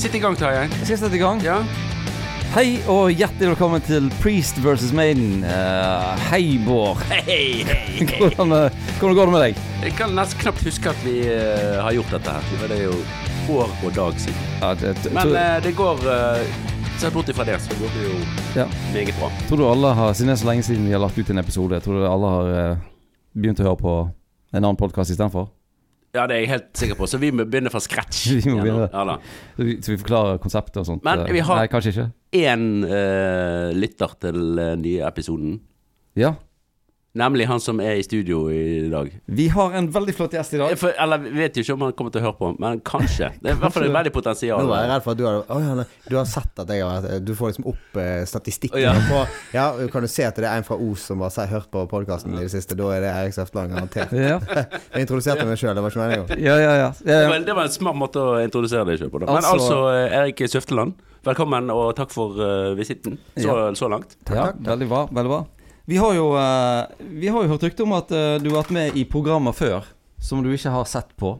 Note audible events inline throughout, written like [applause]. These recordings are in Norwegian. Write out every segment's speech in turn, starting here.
Sitt i gang, Tarjei. Jeg skal sette i gang. Ja. Hei og hjertelig velkommen til Priest versus Maiden. Eh, hei, Bård. Hei, hei, hei. [laughs] Hvordan, eh, hvordan går det med deg? Jeg kan nesten knapt huske at vi eh, har gjort dette her. Det er jo år og dag siden. Ja, det, Men eh, det går uh, Sett bort ifra det, så går det jo ja. meget bra. tror du alle har Siden det er så lenge siden vi har lagt ut en episode, tror du alle har eh, begynt å høre på en annen podkast istedenfor? Ja, det er jeg helt sikker på. Så vi må begynne fra scratch. [laughs] Vi må begynne. Ja, da. Så vi, så vi forklarer konseptet og sånt? Men eh, vi har- Nei, kanskje ikke? Én uh, lytter til den nye episoden. Ja. Nemlig han som er i studio i dag. Vi har en veldig flott gjest i dag. For, eller vi vet jo ikke om han kommer til å høre på, men kanskje. Det er i hvert fall et veldig potensial. Nå var jeg redd for at du har, Å, ja, Du har sett at jeg har vært Du får liksom opp eh, statistikken. Ja. på, ja, Kan du se at det er en fra Os som har hørt på podkasten i det siste? Da er det Erik Søfteland garantert. Ja, [laughs] Jeg introduserte meg sjøl, det var ikke meningen. ja, ja. ja. Det var, det var en smart måte å introdusere deg sjøl på. Da. Men Altså- altså, eh, Erik Søfteland, velkommen og takk for uh, visitten så, Ja. så langt. ja, veldig bra. Veldig bra. Vi har jo, eh, vi har jo hørt rykte om at eh, du har vært med i programmer før som du ikke har sett på.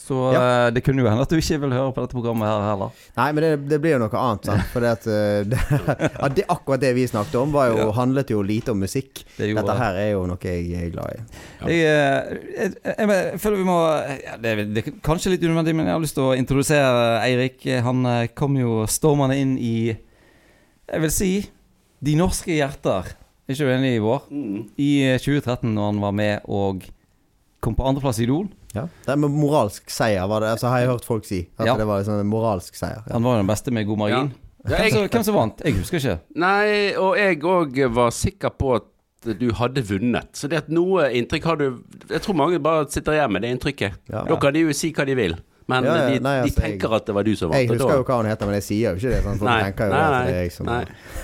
Så eh, det kunne jo hende at du ikke vil høre på dette programmet her heller. Nei, men det, det blir jo noe annet, sant. [laughs] For det at det, ja, det, akkurat det vi snakket om, var jo, Ja. handlet jo lite om musikk. Det Dette her er jo noe jeg er glad i. Jeg, eh, jeg, jeg, jeg føler vi må ja, det, det er kanskje litt unødvendig, men jeg har lyst til å introdusere Eirik. Han kom jo stormende inn i Jeg vil si De norske hjerter. Ikke uenig i Vår? Mm. I eh, 2013, når han var med og kom på andreplass i Idol. Ja. Det med moralsk seier, var det, altså, har jeg hørt folk si. At Ja. det var liksom en moralsk seier. Ja. Han var jo den beste med god margin. Ja, Hvem, jeg, som, hvem som vant? Jeg husker ikke. nei, og jeg òg var sikker på at du hadde vunnet. Så det at noe inntrykk har du Jeg tror mange bare sitter igjen med det inntrykket. Ja. Da kan de jo si hva de vil, men Ja, ja, de, nei, de altså, tenker jeg- at det var du som vant. Jeg husker jo hva hun heter, men jeg sier jo ikke det. Sånn, for Nei, tenker jo nei, at nei, det er jeg som nei.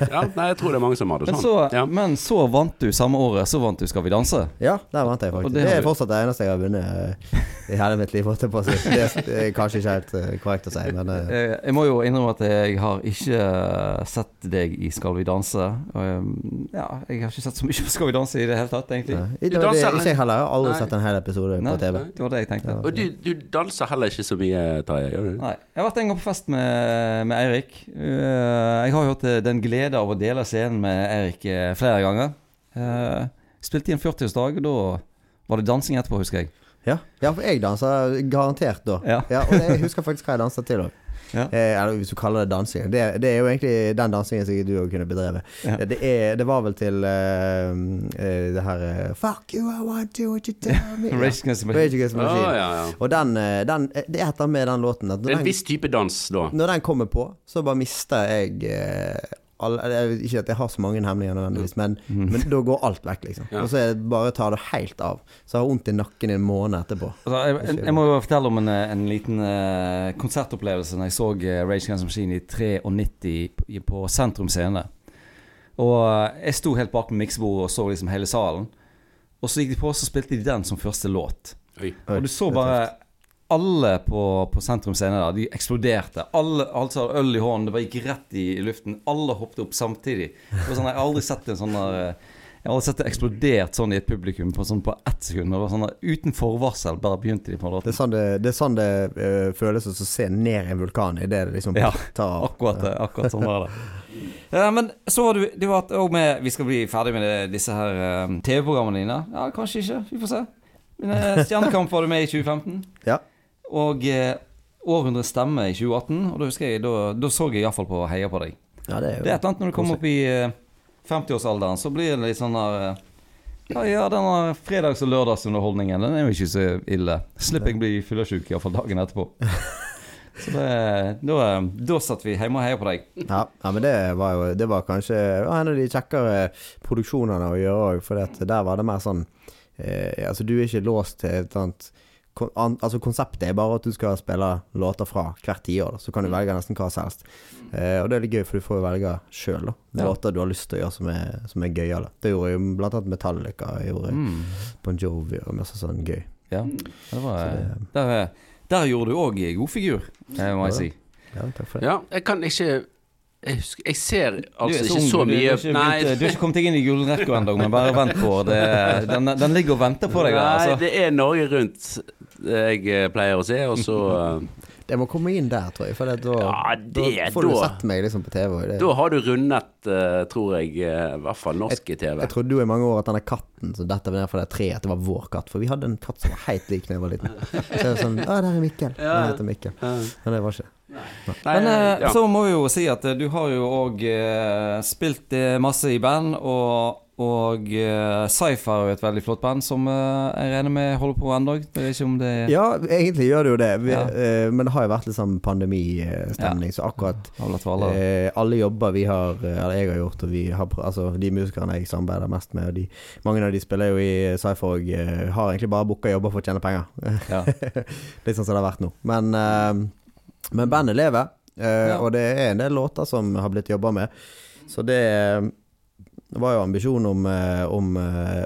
Ja, nei, jeg tror det er mange som har det Men sånn. så, Ja. men så vant du samme året. Så vant du Skal vi danse. Ja, der vant jeg faktisk. det Det, er fortsatt det eneste jeg har vunnet uh, i hele mitt liv. holdt jeg på å si. Det, det er kanskje ikke helt uh, korrekt å si, men uh. Jeg må jo innrømme at jeg har ikke sett deg i Skal vi danse. Og, eh, ja, jeg har ikke sett så mye på Skal vi danse i det hele tatt, egentlig. nei. Du det, det, ikke jeg heller. Jeg har aldri Nei. sett en hel episode Nei, på TV. Det var det jeg tenkte. Og du, du danser heller ikke så mye, Tarjei, gjør du? Nei. Jeg har vært en gang på fest med, med Eirik. Eh, Jeg har jo hatt eh, den glede av å dele scenen med Eirik eh, flere ganger. Uh, Spilte i en 40-årsdag, og da var det dansing etterpå, husker jeg. Ja. ja, for jeg danser garantert da. Ja. og jeg husker faktisk hva jeg dansa til òg. Ja. Eh, eller hvis du kaller det dansing. Det, det er jo egentlig den dansingen som du òg kunne bedreve. Ja. Det, er, det var vel til uh, eh, det her eh, Fuck you, I want to, what you tell me. [laughs] Ja. Rage Against the Machine. Ja. Og den, eh, den eh, Det er etter med den låten at Det er en den, viss type dans, da. når den kommer på, så bare mister jeg eh, alle, Ikke at jeg har så mange hemninger nødvendigvis, men, men da går alt vekk, liksom. Ja. Og så er det bare tar det helt av. Så jeg har vondt i nakken i en måned etterpå. Altså, jeg, jeg, jeg må jo fortelle om en, en liten uh, konsertopplevelse når jeg så eh, Rage Against Machine i 93 på, på Sentrum Scene. Og eh, jeg sto helt bak med miksebordet og så liksom hele salen. Og så gikk de på, så spilte de den som første låt. Oi. Og du så bare. Alle på, på Sentrum Scene der, de eksploderte. Alle altså øl i hånden, det bare gikk rett i luften. Alle hoppet opp samtidig. Det var sånn, jeg har aldri sett en sånn der eh, Jeg har sett det eksplodert sånn i et publikum på, sånn på ett sekund. Det var sånn der, Uten forvarsel bare begynte de på Det Det er sånn det, det, er sånn det uh, føles å se ned i en vulkan idet det liksom Ja, tar av. Akkurat, det, akkurat sånn var det. Ja, men så har du, du har hatt òg med Vi skal bli ferdig med det, disse her uh, TV-programmene dine. Ja, kanskje ikke. Vi får se. Men uh, Stjernekamp var du med i 2015. Ja. Og eh, Århundrets stemme i 2018. Og da husker jeg, da, da så jeg iallfall på Heia på deg. ja, det er jo Det er et eller annet når du kommer opp i eh, 50-årsalderen, så blir det litt sånn der eh, Ja, ja, denne fredags- og lørdagsunderholdningen, den er jo ikke så ille. Slipper jeg bli fyllesyk iallfall dagen etterpå. [laughs] Så det, da, da satt vi hjemme og heia på deg. Ja, ja, men det var jo Det var kanskje en av de kjekkere produksjonene å gjøre òg, for der var det mer sånn eh, Altså, du er ikke låst til et eller annet Altså, konseptet er bare at du skal spille låter fra hvert tiår. Så kan du velge nesten hva som helst. Eh, og det er litt gøy, for du får jo velge sjøl, Låter du har lyst til å gjøre som er, som er gøyale. Det gjorde jo blant annet Metallica, jeg gjorde Mm. Bon Jovi og masse sånn gøy. Ja, det var, Så det- der, der gjorde du òg god figur, eh, må jeg si. Ja, takk for det. Ja, jeg kan ikke Jeg, husker, jeg ser er altså så ikke ung, så du, du, mye har ikke du har ikke kommet deg inn i gullrekka ennå, men bare vent på det. Den, den ligger og venter på deg der. nei Altså. det er Norge Rundt jeg eh, pleier å se, og så [laughs] Det må komme inn der, tror jeg. For det, da, Ja, det- da får du da- sett meg liksom på TV. Det. Da har du rundet, eh, tror jeg, eh, i hvert fall norsk TV. Jeg trodde jo i mange år at denne katten som detter ned fra det treet, at det var vår katt. For vi hadde en katt som var helt lik da jeg var liten. [laughs] Så jeg var sånn Å, der er Mikkel. Ja. Han heter Mikkel. Men det var ikke Nei, Men eh, ja. så må vi jo si at eh, du har jo òg eh, spilt eh, masse i band, og, og eh, Cypher er jo et veldig flott band som eh, jeg regner med holder på ennå. Ja, egentlig gjør det jo det. Vi, Ja. men det har jo vært litt sånn pandemistemning, så akkurat alle. Eh, alle jobber vi har Eller jeg har gjort, og vi har Altså de musikerne jeg samarbeider mest med, og de, mange av de spiller jo i Cypher og har egentlig bare booka jobber for å tjene penger. Ja. [laughs] Litt sånn som det har vært nå. Men, men bandet lever, eh, Ja. og det er en del låter som har blitt jobba med. Så det eh, var jo ambisjon om, eh, om,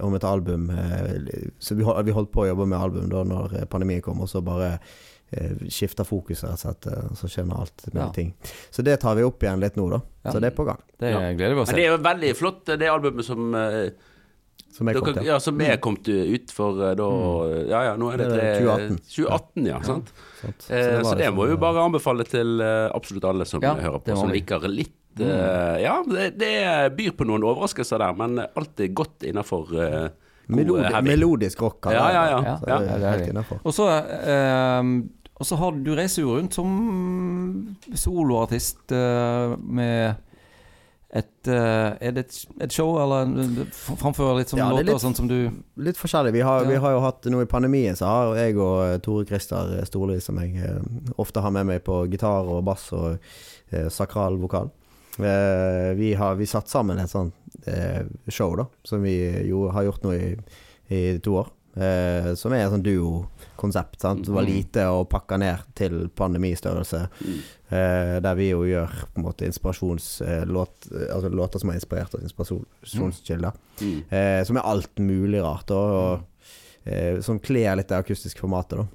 om et album. Så vi hol- vi holdt på å jobbe med album da når pandemien kom, og så bare eh, skifta fokus, rett og slett. eh, Så skjønner alt med Ja. ting. Så det tar vi opp igjen litt nå, da. Ja. Så det er på gang. Det gleder vi oss til. det er jo veldig flott, det albumet som eh, Som jeg kom til. ja, som er kommet ut for eh, da Ja ja, nå er det, Det er 2018. 2018, ja. sant? Sant? Eh, så det liksom, må vi jo bare anbefale til eh, absolutt alle som Ja, hører på, som liker litt eh, Ja, det, det byr på noen overraskelser der, men alt er godt innafor uh, melodi melodisk rock. Ja, ja, ja. Ja, Så ja, det er er helt Og så og så har du Du reiser jo rundt som soloartist uh, med et eh, Er det et, show, eller framfører litt som Ja, er låter litt- sånn som du Litt forskjellig. Vi har, Ja. vi har jo hatt Nå i pandemien så har jeg og eh, Tore Christer Storli, som jeg eh, ofte har med meg på gitar og bass og eh, sakral vokal. Eh, vi har vi satt sammen et sånt eh, show, da, som vi jo har gjort nå i, i to år. Eh, som er et sånn duo-konsept. sant? Det var Mm. lite å pakke ned til pandemistørrelse. Eh, der vi jo gjør på en måte inspirasjonslåt Altså låter som er inspirert av inspirasjonskilder. Eh, som er alt mulig rart, og eh, som kler litt det akustiske formatet. da.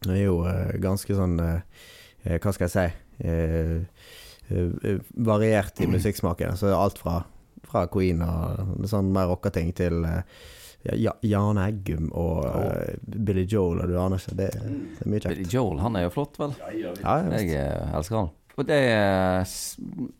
Det er jo eh, ganske sånn eh, eh, Hva skal jeg si eh, eh, Variert i musikksmaken. Så alt fra, fra Queen og sånn mer rocka ting til eh, ja, Jan Eggum og uh, Billy Joel, og du aner ikke. Det, det er mye Billy. Joel, han er jo flott, vel? Ja, jeg, Jeg eh, elsker han. Og det er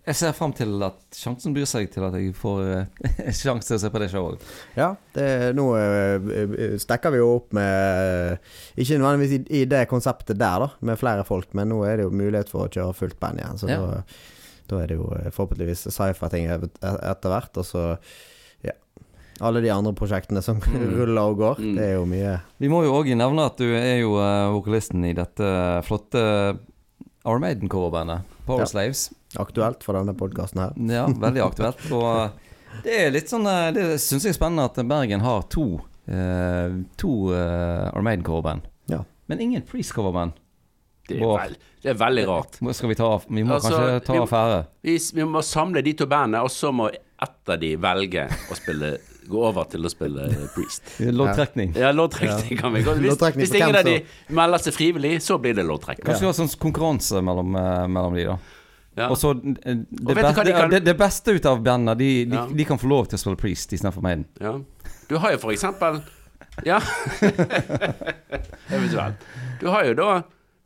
Jeg ser fram til at sjansen byr seg til at jeg får eh, [laughs] sjanse til å se på det showet. ja det, nå eh, eh, stekker vi jo opp med eh, Ikke nødvendigvis i, i det konseptet der, da, med flere folk, men nå er det jo mulighet for å kjøre fullt band igjen. Så Ja. da, da er det jo eh, forhåpentligvis sci-fi-ting etter hvert. Og så alle de andre prosjektene som Mm. [laughs] ruller og går. Mm. Det er jo mye Vi må jo òg nevne at du er jo eh, vokalisten i dette flotte Our Maiden-coverbandet, Power Ja. Slaves. aktuelt for denne podkasten her. Ja, veldig aktuelt. [laughs] Og det er litt sånn eh, Det syns jeg er spennende at Bergen har to eh, To uh, Our Maiden-coverband. Ja. Men ingen Priest-coverband. Det, er veld, det er veldig rart. Skal vi ta Vi må Altså, kanskje ta vi- affære. Vi, vi må samle de to bandene, og så må ett av de velge å spille Gå over til å spille Priest. Loddtrekning. [laughs] Ja, loddtrekning kan vi godt. Hvis, hvis ingen av de melder seg frivillig, så blir det loddtrekning. Kanskje vi har sånn konkurranse mellom, eh, mellom de, da. Ja. Og så eh, det, og beste- de kan- det, det beste ut av bandene, de, de, Ja. de kan få lov til å spille Priest istedenfor Maiden. Ja. Du har jo for eksempel Ja. [laughs] Eventuelt. Du har jo da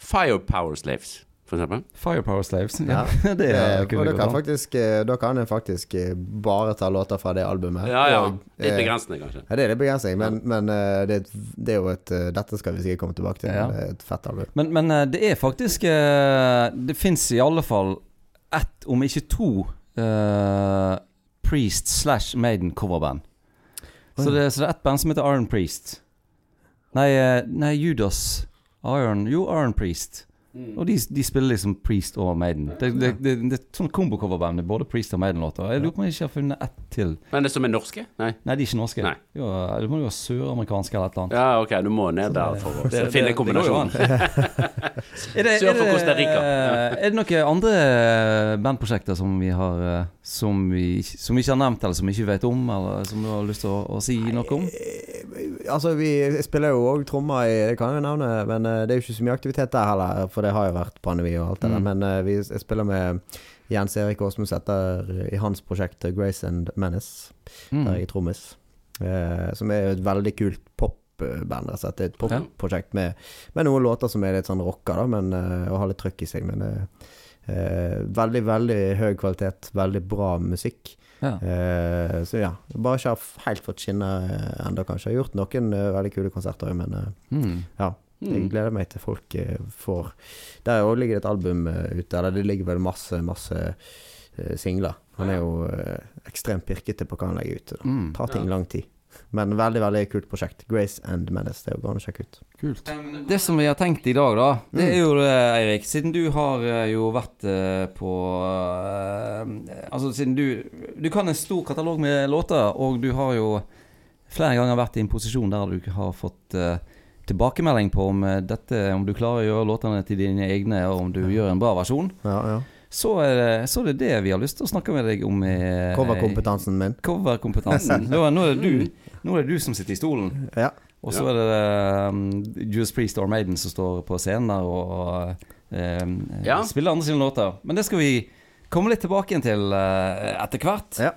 Firepower Slaves, eksempel. Firepower Slaves. Ja, Ja. [laughs] det Eh, er og kunne da kan, faktisk, eh, da kan en faktisk eh, bare ta låter fra det albumet. Ja, ja. Og, Litt begrensning, begrensende, kanskje. Ja, det er litt begrensning, men, men eh, det, det er jo et eh, Dette skal vi sikkert komme tilbake til. Ja. Det er et fett album. Men, men eh, det er faktisk eh, Det fins i alle fall ett, om ikke to, uh, Priest slash Maiden coverband. Så det, så det er ett band som heter Iron Priest. Nei, eh, nei Judas Iron Jo, Iron Priest. Mm. Og de, de spiller liksom Priest og Maiden. Det, det, det, det er sånn kombocoverband med både Priest og Maiden-låter. Jeg lurer på om jeg ikke har funnet ett til. Men det som er norske? Nei. Nei, de er ikke norske. Nei. Jo, det må jo være søramerikanske eller et eller annet. Ja, ok, du må ned der for å finne en kombinasjon. [laughs] Sør for Costa Rica. Er det noen andre bandprosjekter som vi har eh, som vi, som vi ikke har nevnt, eller som vi ikke vet om, eller som du har lyst til å, å si noe om? Eh, Altså, vi spiller jo òg trommer i Det kan jeg jo nevne, men eh, det er jo ikke så mye aktivitet der heller, for det har jo vært pandemi og alt det der. Mm. Men eh, vi spiller med Jens Erik Åsmundseter i hans prosjekt Grace and Menace, Mm. der jeg er trommis. Eh, som er et veldig kult popband. Altså, det er et popprosjekt med, med noen låter som er litt sånn rocka, da, men, å og har litt trøkk i seg. Men det veldig, veldig høy kvalitet. Veldig bra musikk. Ja. Eh, så ja. Bare ikke har helt fått skinne eh, ennå, kanskje. Jeg har gjort noen eh, veldig kule konserter òg, men eh, Mm. ja. Jeg Mm. gleder meg til folk eh, får Der òg ligger det et album eh, ute. Eller det ligger vel masse, masse eh, singler. Han er jo eh, ekstremt pirkete på hva han legger ut. Det Mm. Tar ting lang tid. Men veldig, veldig kult prosjekt. Grace and Menace. Det går an å sjekke ut. Kult. Det som vi har tenkt i dag, da, det er jo det, Eirik. Siden du har eh, jo vært eh, på eh, Altså siden du Du kan en stor katalog med låter, og du har jo flere ganger vært i en posisjon der du har fått eh, tilbakemelding på om eh, dette Om du klarer å gjøre låtene til dine egne, og om du gjør en bra versjon. Ja, ja. Så er det, så er det det vi har lyst til å snakke med deg om. Coverkompetansen min. Coverkompetansen. Nå, nå, er det du, nå er det du som sitter i stolen. Ja. Og så er det um, Judas Priest og Maiden som står på scenen der og um, Ja. spiller andre sine låter. Men det skal vi komme litt tilbake igjen til uh, etter hvert. Ja.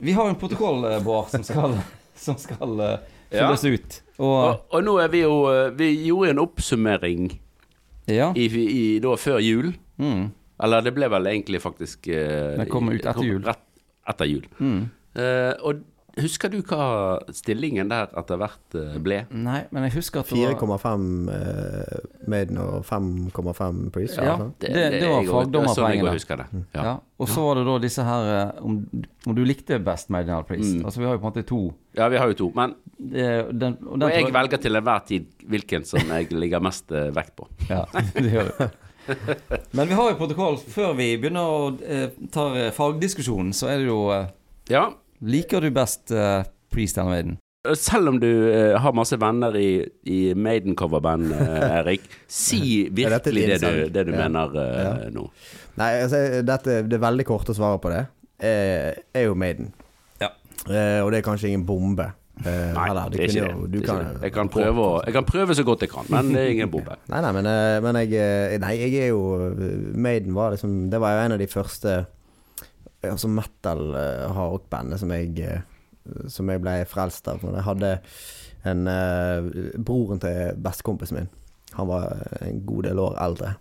Vi har en protokoll, uh, Bård, som skal, [laughs] som skal uh, Ja. fylles ut. Og Og, og nå er vi jo eh, Vi gjorde en oppsummering ja. i, i, da før jul. Mm, Eller det ble vel egentlig faktisk uh, Det kom ut etter jul. Rett etter jul. mm. Uh, og husker du hva stillingen der etter hvert eh, ble? Nei, men jeg husker at det var 4,5 uh, Maiden og 5,5 Priest. Ja. noe. Det- det var fagdommerpoengene. Sånn det. ja. Ja. Og så var det da disse her uh, om, om du likte best Maiden eller Priest. Mm. Altså vi har jo på en måte to. ja, vi har jo to. Men Det, den, og den og jeg tror velger til enhver tid hvilken som jeg ligger mest eh, vekt på. Ja, det gjør du. [laughs] Men vi har jo protokoll. Før vi begynner å eh, ta fagdiskusjonen, så er det jo eh, Ja, Liker du best uh, Priest eller Maiden? Selv om du uh, har masse venner i, i Maiden-coverband, uh, [laughs] Erik, si virkelig det du, det du Ja. mener uh, Ja. nå. Nei, altså, dette, det veldig korte svaret på det er, er jo Maiden. Ja. Eh, og det er kanskje ingen bombe. Eh, Nei, eller, det er ikke det. jo- det, er kan- ikke. Jeg, kan prøve jeg kan prøve så godt jeg kan, men det er ingen bombe. [laughs] Nei, nei, men, men jeg Nei, jeg er jo Maiden var liksom Det var jo en av de første Altså metal uh, hardrock-bandet som jeg eh, Som jeg ble frelst av. Jeg hadde en eh, Broren til bestekompisen min. Han var en god del år eldre.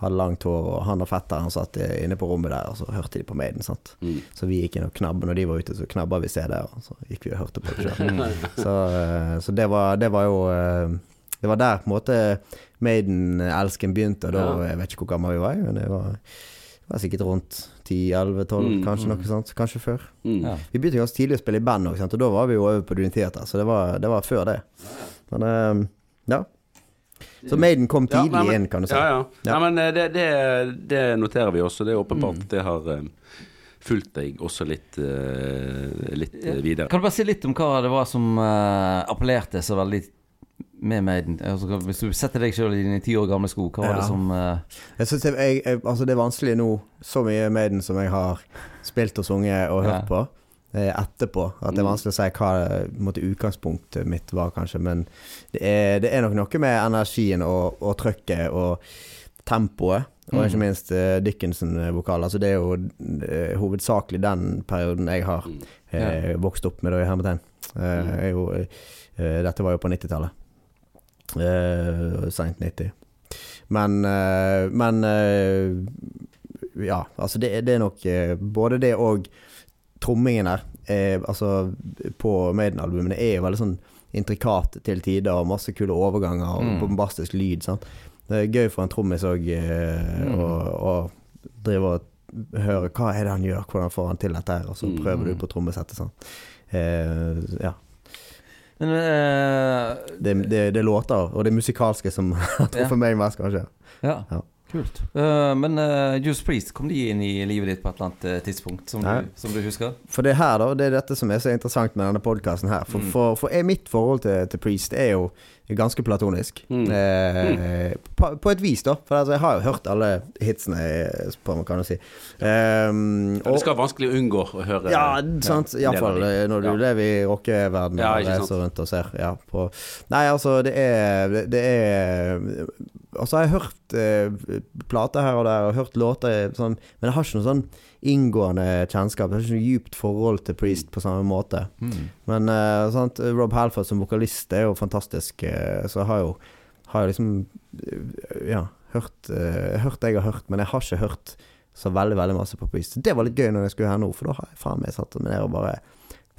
Hadde langt hår, og han og fetteren satt inne på rommet der, og så hørte de på Maiden. Mm. Så vi gikk inn og knabba når de var ute, så knabba vi CD-er, og så gikk vi og hørte på det sjøl. [laughs] Så, eh, så det, var, det var jo eh, Det var der på en måte Maiden-elsken begynte, og da Ja. Jeg vet ikke hvor gammel vi var, men det var, det var sikkert rundt 10-11-12, Mm, kanskje mm. noe sånt. Kanskje før. Mm. Ja. Vi begynte ganske tidlig å spille i band også, og da var vi jo over på Duniteater, så det var, det var før det. Men eh, ja. Så Maiden kom Ja, tidlig nei, men- inn, kan du si. Ja, ja. Ja. Nei, men eh, det, det, det noterer vi også. Det er åpenbart Mm. det har eh, fulgt deg også litt, eh, litt videre. Kan du bare si litt om hva det var som eh, appellerte så veldig med Maiden? Altså, hvis du setter deg sjøl i dine ti år gamle sko, hva var Ja. det som uh... Jeg synes jeg, jeg, jeg, altså det er vanskelig nå, så mye Maiden som jeg har spilt og sunget og hørt Ja. på, eh, etterpå. At det er Mm. vanskelig å si hva eh, måte, utgangspunktet mitt var, kanskje. Men det er, det er nok noe med energien og, og trøkket og tempoet. Og Mm. ikke minst uh, Dickinson-vokal. Altså det er jo uh, hovedsakelig den perioden jeg har eh, vokst opp med, da, i hermetegn. Er jo, dette var jo på 90-tallet. Uh, Seint 90. Men, uh, men uh, Ja, altså det, det er nok Både det og trommingen her, altså på Maiden-albumene, er jo veldig sånn intrikat til tider, og masse kule overganger og Mm. bombastisk lyd. Sant? Det er gøy for en trommis òg Mm. å drive og høre hva er det han gjør, hvordan får han til dette her, og så Mm. prøver du på trommesettet. Sånn. Ja. Men uh, Det, det, det er låter, og det musikalske som [laughs] har truffet meg mest, kanskje. ja. Ja. Kult. Uh, men uh, Juice Priest, kom de inn i livet ditt på et eller annet eh, tidspunkt som du, som du husker? For det her da, det er dette som er så interessant med denne podkasten her. For, Mm. for, for er mitt forhold til, til Priest er jo ganske platonisk. Mm. Eh, på, på et vis, da. For altså, jeg har jo hørt alle hitsene, på man kan du si. Um, og, det skal være vanskelig å unngå å høre Ja, sant. Iallfall når du Ja. lever i rockeverdenen Ja, og reiser rundt og ser. Ja, på Nei, altså, det er Det, det er Altså, så har jeg hørt eh, plater her og der, og hørt låter sånn, men jeg har ikke noe sånn inngående kjennskap. Jeg har ikke noe djupt forhold til Priest på samme måte. Mm. Men eh, sant, Rob Halford som vokalist er jo fantastisk, eh, så jeg har jo har liksom eh, Ja, hørt eh, Hørt det jeg har hørt, men jeg har ikke hørt så veldig veldig masse på Priest. Det var litt gøy når jeg skulle her nå, for da har jeg faen meg satt meg ned og bare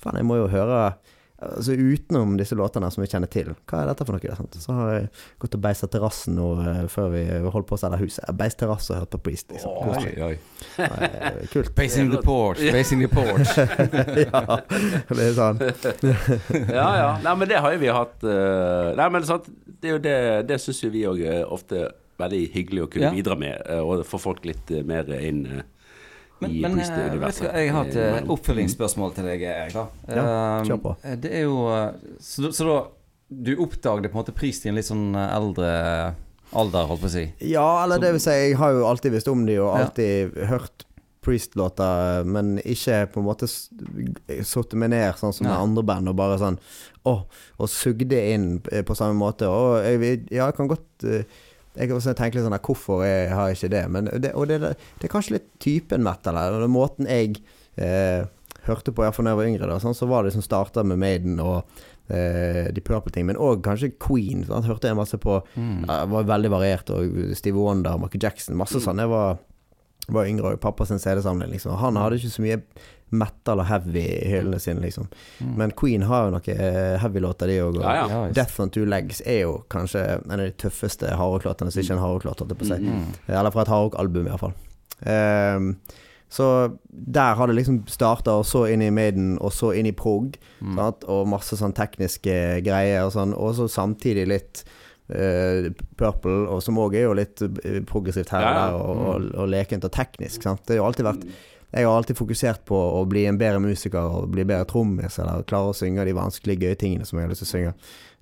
Faen, jeg må jo høre Altså Utenom disse låtene som vi kjenner til, hva er dette for noe? Sant? Så har jeg gått og beisa terrassen nå eh, før vi holdt på å selge huset. Beist terrasse og hørt på Priest. Liksom. Oi, oi. Eh, Kult. [laughs] Basing the porch, basing the porch. [laughs] ja, det er sånn. [laughs] Ja, ja. Nei, men det har jo vi hatt eh, Nei, men sant, det er det Det syns jo vi òg er ofte veldig hyggelig å kunne Ja. bidra med, eh, og få folk litt mer inn Men, i men eh, jeg har et eh, Eh, oppfølgingsspørsmål til deg, Erik. Ja, Eh, kjør på. Det er jo eh, Så, så da Du oppdaget på en måte Priest i en litt sånn eh, eldre alder, holdt på å si. Ja, eller det vil si, jeg har jo alltid visst om de, og Ja. alltid hørt Priest-låter, men ikke på en måte s- satt meg ned sånn som ja. med andre band og bare sånn Å, og sugde inn eh, på samme måte. Og jeg, ja, jeg kan godt eh, Jeg også tenke litt sånn Hvorfor jeg har jeg ikke det? Men det, og det, det er kanskje litt typen metal her. Og måten jeg eh, hørte på, iallfall da jeg var yngre, da, sånn, så var det som starta med Maiden og eh, de Purple-ting, men òg kanskje Queen. Sant? Hørte jeg masse på Mm. ja, var veldig variert. Og Steve Wonder, Michael Jackson, masse sånn. Jeg var, var yngre, og pappa sin CD-samling, liksom. Han hadde ikke så mye metal og heavy i hyllene sine, liksom. Mm. Men Queen har jo noen eh, heavy-låter, de òg. Ja, ja. Ja. Death on Two Legs er jo kanskje en av de tøffeste hardrocklåtene, som ikke er en hardrocklåt, holdt jeg på å si. Mm. Eller fra et hardrockalbum, iallfall. Um, så der har det liksom starta, og så inn i Maiden, og så inn i prog. Mm. Sant? Og masse sånn tekniske greier og sånn. Og så samtidig litt uh, Purple, og som òg er jo litt eh, progressivt her og der, og, og, og lekent og teknisk. Sant? Det har jo alltid vært Jeg har alltid fokusert på å bli en bedre musiker og bli bedre trommis, eller klare å synge de vanskelige, gøye tingene som jeg har lyst til å synge.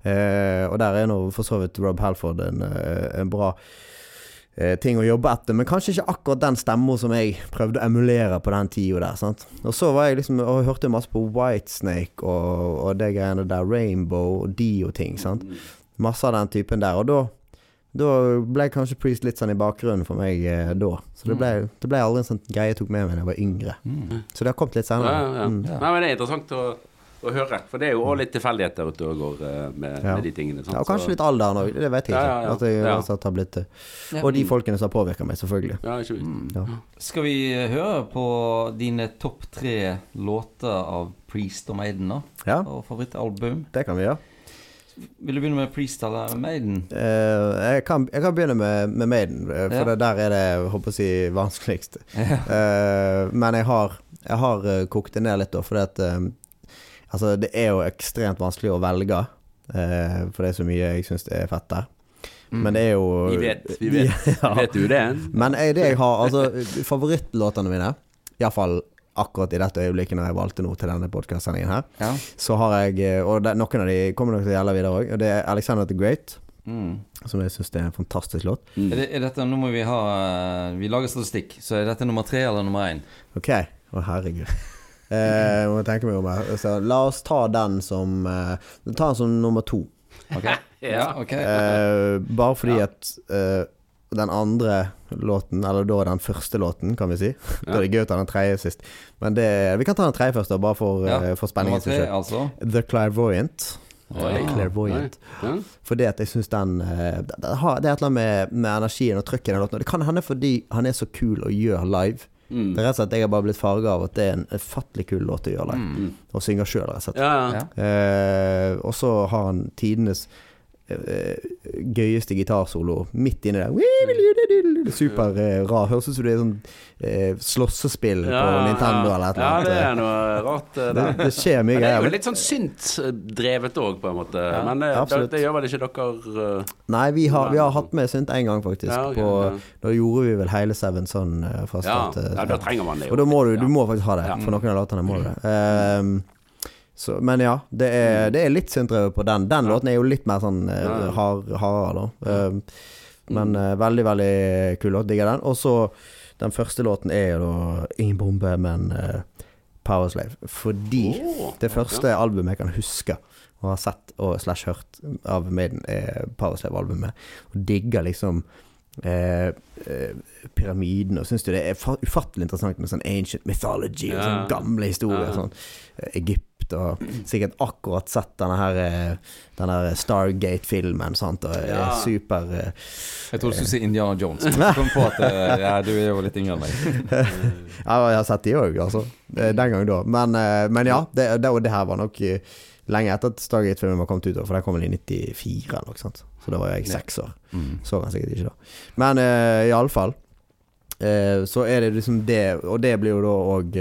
Eh, og der er nå for så vidt Rob Halford en, eh, en bra eh, ting å jobbe etter, men kanskje ikke akkurat den stemmen som jeg prøvde å emulere på den tida der. sant? Og så var jeg liksom Og hørte masse på Whitesnake og, og det greiene der, Rainbow og Dio-ting. sant? Masse av den typen der. Og da da ble kanskje Priest litt sånn i bakgrunnen for meg eh, da. Så det ble, det ble aldri en sånn greie jeg tok med meg da jeg var yngre. Mm. Så det har kommet litt senere. ja, ja. Mm. Ja. Nei, men det er interessant å, å høre, for det er jo òg litt tilfeldigheter ute og går eh, med, Ja. med de tingene. sant? Ja, og kanskje litt alderen òg, det vet jeg ikke. Ja, ja, ja. At jeg Ja. rett har blitt eh, Og de folkene som har påvirka meg, selvfølgelig. Ja, ikke minst. Mm. Ja. Skal vi høre på dine topp tre låter av Priest og Maiden, da? Ja, Og favorittalbum? det kan vi gjøre. Vil du begynne med Priest eller Maiden? Uh, jeg, kan, jeg kan begynne med, med Maiden, eh, for Ja. det der er det håper å si vanskeligst. [laughs] Eh, men jeg har, jeg har kokt det ned litt, da, fordi at eh, Altså, det er jo ekstremt vanskelig å velge, uh, for det er så mye jeg syns er fett der. Men det er jo Vi vet, vi [laughs] vet. Ja. Vet du det? Men jeg, det jeg har Altså, favorittlåtene mine, iallfall akkurat i dette øyeblikket når jeg valgte noe til denne podkastsendingen her, Ja. så har jeg eh, Og det, noen av de kommer nok til å gjelde videre òg. Og det er Alexander the Great, Mm. som jeg syns er en fantastisk låt. Mm. Er, det, er dette Nå må vi ha eh, Vi lager statistikk, så er dette nummer tre eller nummer én? Ok, å herregud. [laughs] Eh, må tenke meg om her. Så la oss ta den som eh, Ta den som nummer to. Ok? [laughs] Ja. okay. Eh, bare fordi at eh, den andre låten, eller da den første låten, kan vi si. [laughs] Da er det gøy å ta den tredje sist. Men det, vi kan ta den tredje først, da, bare for, Ja, eh, for spenningen. tre, skyld. altså. The Clairvoyant. Oi. Clairvoyant. Ja. Fordi at jeg syns den eh, det, det, har, det er et eller annet med, med energien og trykket i den låten. Det kan hende fordi han er så kul å gjøre live. Mm. Det er rett og slett Jeg har bare blitt farga av at det er en ufattelig kul låt å gjøre live. Mm. Og synge sjøl, rett og slett. Ja, ja. Ja. Eh, og så har han tidenes gøyeste gitarsolo midt inni der. Super eh, rar. Høres ut som det er sånn eh, slåssespill på Nintendo eller et Ja, det er noe rart. eh, Det, det skjer mye greier. det er jo litt sånn synt-drevet òg, på en måte. Ja, Men eh, det, det gjør vel ikke dere uh, Nei, vi har, vi har hatt med synt én gang, faktisk. Ja, okay, på, ja. Da gjorde vi vel hele Seven sånn eh, fra ja, start ja, da trenger man det jo. Og da må du, du må faktisk ha det. Ja. For noen av låtene må du det. Ehm, så, men ja, det er, det er litt syntdrevet på den. Den Ja. låten er jo litt mer sånn uh, Ja, ja. hard, hardere, da. Ehm, men uh, veldig, veldig kul låt. Digger den. Og så den første låten er jo da Ingen bombe, men uh, Powerslave. Fordi oh, det første albumet jeg kan huske og har sett og slash hørt av Maiden, er Powerslave-albumet. Og digger liksom eh, eh, pyramiden, og syns det er ufattelig interessant med sånn ancient mythology og sånn gamle historier. Ja. Sånn eh, Egypt og sikkert akkurat sett denne her eh, Den der Stargate-filmen, sant, og er Ja. super uh, Jeg trodde du skulle si Indiana Jones. Jeg kom på at eh, ja, du er jo litt yngre enn meg. [laughs] Ja, jeg har sett de òg, altså. Eh, Den gang da. Men, eh, men ja, det, det, det her var nok eh, lenge etter at Stargate-filmen var kommet ut, for den kom vel i 94 eller noe sånt. Så da var jeg seks år. Mm. Så den sikkert ikke da. Men uh, i alle fall eh, så er det liksom det, og det blir jo da òg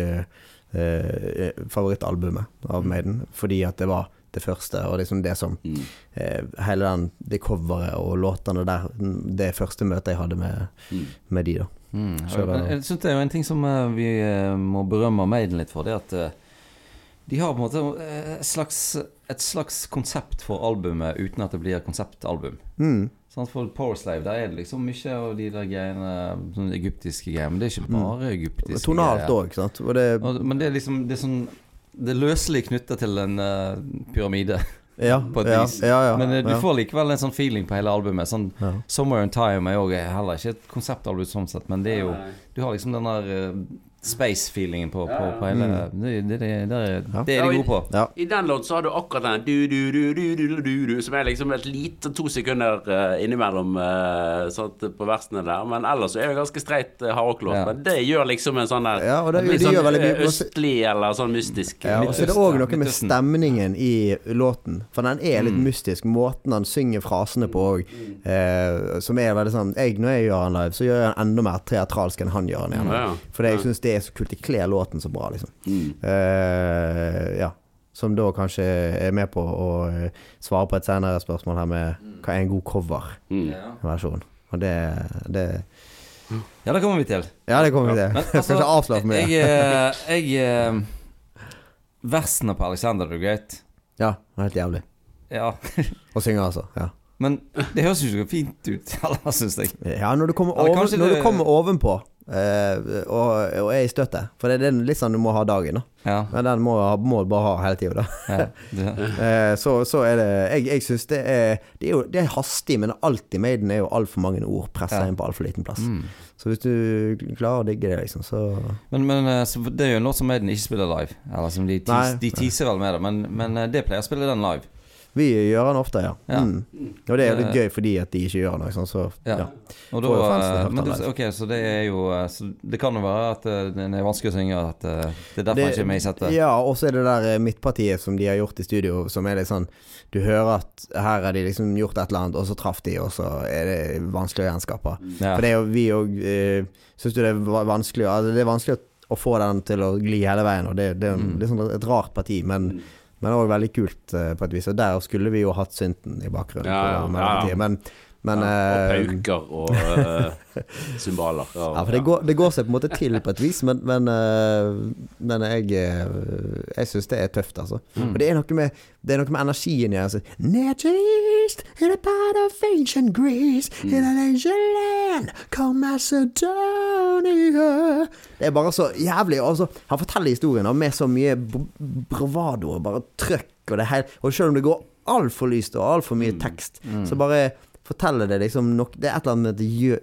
favorittalbumet av Maiden, fordi at det var det første, og liksom det som Mm. eh, Hele den, det coveret og låtene der, det første møtet jeg hadde med, Mm. med de, da. Mm. Jeg, Jeg syns det er jo en ting som eh, vi eh, må berømme Maiden litt for. Det at eh, de har på en måte eh, et slags, et slags konsept for albumet uten at det blir konseptalbum. Mm. Sånn, for Powerslave der er det liksom mye av de der greiene Sånne egyptiske greier. Men det er ikke bare egyptiske Tonalt òg, sant. Og det Men det er liksom Det er sånn Det er løselig knytta til en uh, pyramide, [laughs] Ja, på et ja, vis. ja, ja, men eh, du ja. får likevel en sånn feeling på hele albumet. Sånn ja. 'Somewhere in Time' er jo heller ikke et konseptalbum sånn sett, men det er jo Du har liksom den der eh, space-feelingen på, på, på hele Det, det, det, det, er- Ja. det er de gode på. ja. I den låten så har du akkurat den du, du, du, du, du, du, du, som er liksom et lite to sekunder uh, innimellom uh, sånt, på versene der. Men ellers så er det ganske streit uh, hardrocklåt. Ja. Men det gjør liksom en sånn der Ja, og det- litt sånn eh, østlig eller sånn mystisk. Ja, og så er det òg noe med stemningen i låten. For den er Mm. litt mystisk. Måten han synger frasene på òg, uh, som er veldig sånn jeg, Når jeg gjør han live, så gjør jeg han enda mer teatralsk enn han gjør han gjerne. Ja. Fordi jeg syns det er så kult. Det kler låten så bra, liksom. Mm. Uh, ja. Som da kanskje er med på å eh, svare på et senere spørsmål her med hva er en god coverversjon. Mm. Og det, det Ja, det kommer vi til. Ja, det kommer vi til. Men Jeg [laughs] skal ikke avsløre for mye. Jeg, [laughs] eh, jeg Versene på Alexander the Great Ja, det er helt jævlig. Ja. [laughs] Å synge, altså. Ja. Men det høres jo så fint ut, syns jeg. Ja, når du kommer, over, når det- du kommer ovenpå eh, og, og er i støtet For det er litt sånn du må ha dagen, da. Ja. Men den må, du bare ha hele tida, da. ja. [laughs] Eh, så, så er det Jeg, jeg syns det er Det er jo det er hastig, men alltid Maiden er jo altfor mange ord pressa Ja. inn på altfor liten plass. mm. Så hvis du klarer å digge det, liksom, så Men, men eh, det er jo en låt som Maiden ikke spiller live. Eller som De, tis, de teaser vel med det, men, men det pleier å spille den live. Vi gjør den ofte, ja. Ja. Mm. Og det er jo litt gøy fordi at de ikke gjør noe, sånn, så Ja. da, fansen eh, du, ok, så det er jo eh, så Det kan jo være at eh, den er vanskelig å synge, at eh, det er derfor han ikke er med i settet. Ja, og så er det der eh, midtpartiet som de har gjort i studio, som er litt sånn Du hører at her har de liksom gjort et eller annet, og så traff de, og så er det vanskelig å gjenskape. Ja. For det er jo vi òg eh, Syns du det er vanskelig altså, Det er vanskelig å, få den til å gli hele veien, og det, det er Mm. litt sånn et rart parti, men men det var veldig kult eh, på et vis. Og der skulle vi jo hatt synten i bakgrunnen. Ja, ja, ja. Men, men ja, eh, og pauker og uh, cymbaler. [laughs] Ja, for det går, det går seg på en måte til på et vis, men, men, eh, men jeg eh, Jeg syns det er tøft, altså. Mm. Og det er noe med Det er noe med energien i altså. Nearest in a part of ancient Greece In an ancient land called Macedonia Det er bare så jævlig altså, Han forteller historien med så mye bravado og bare trøkk, og, det og selv om det går altfor lyst og altfor mye tekst, så bare forteller det liksom nok Det er et eller annet med at det gjør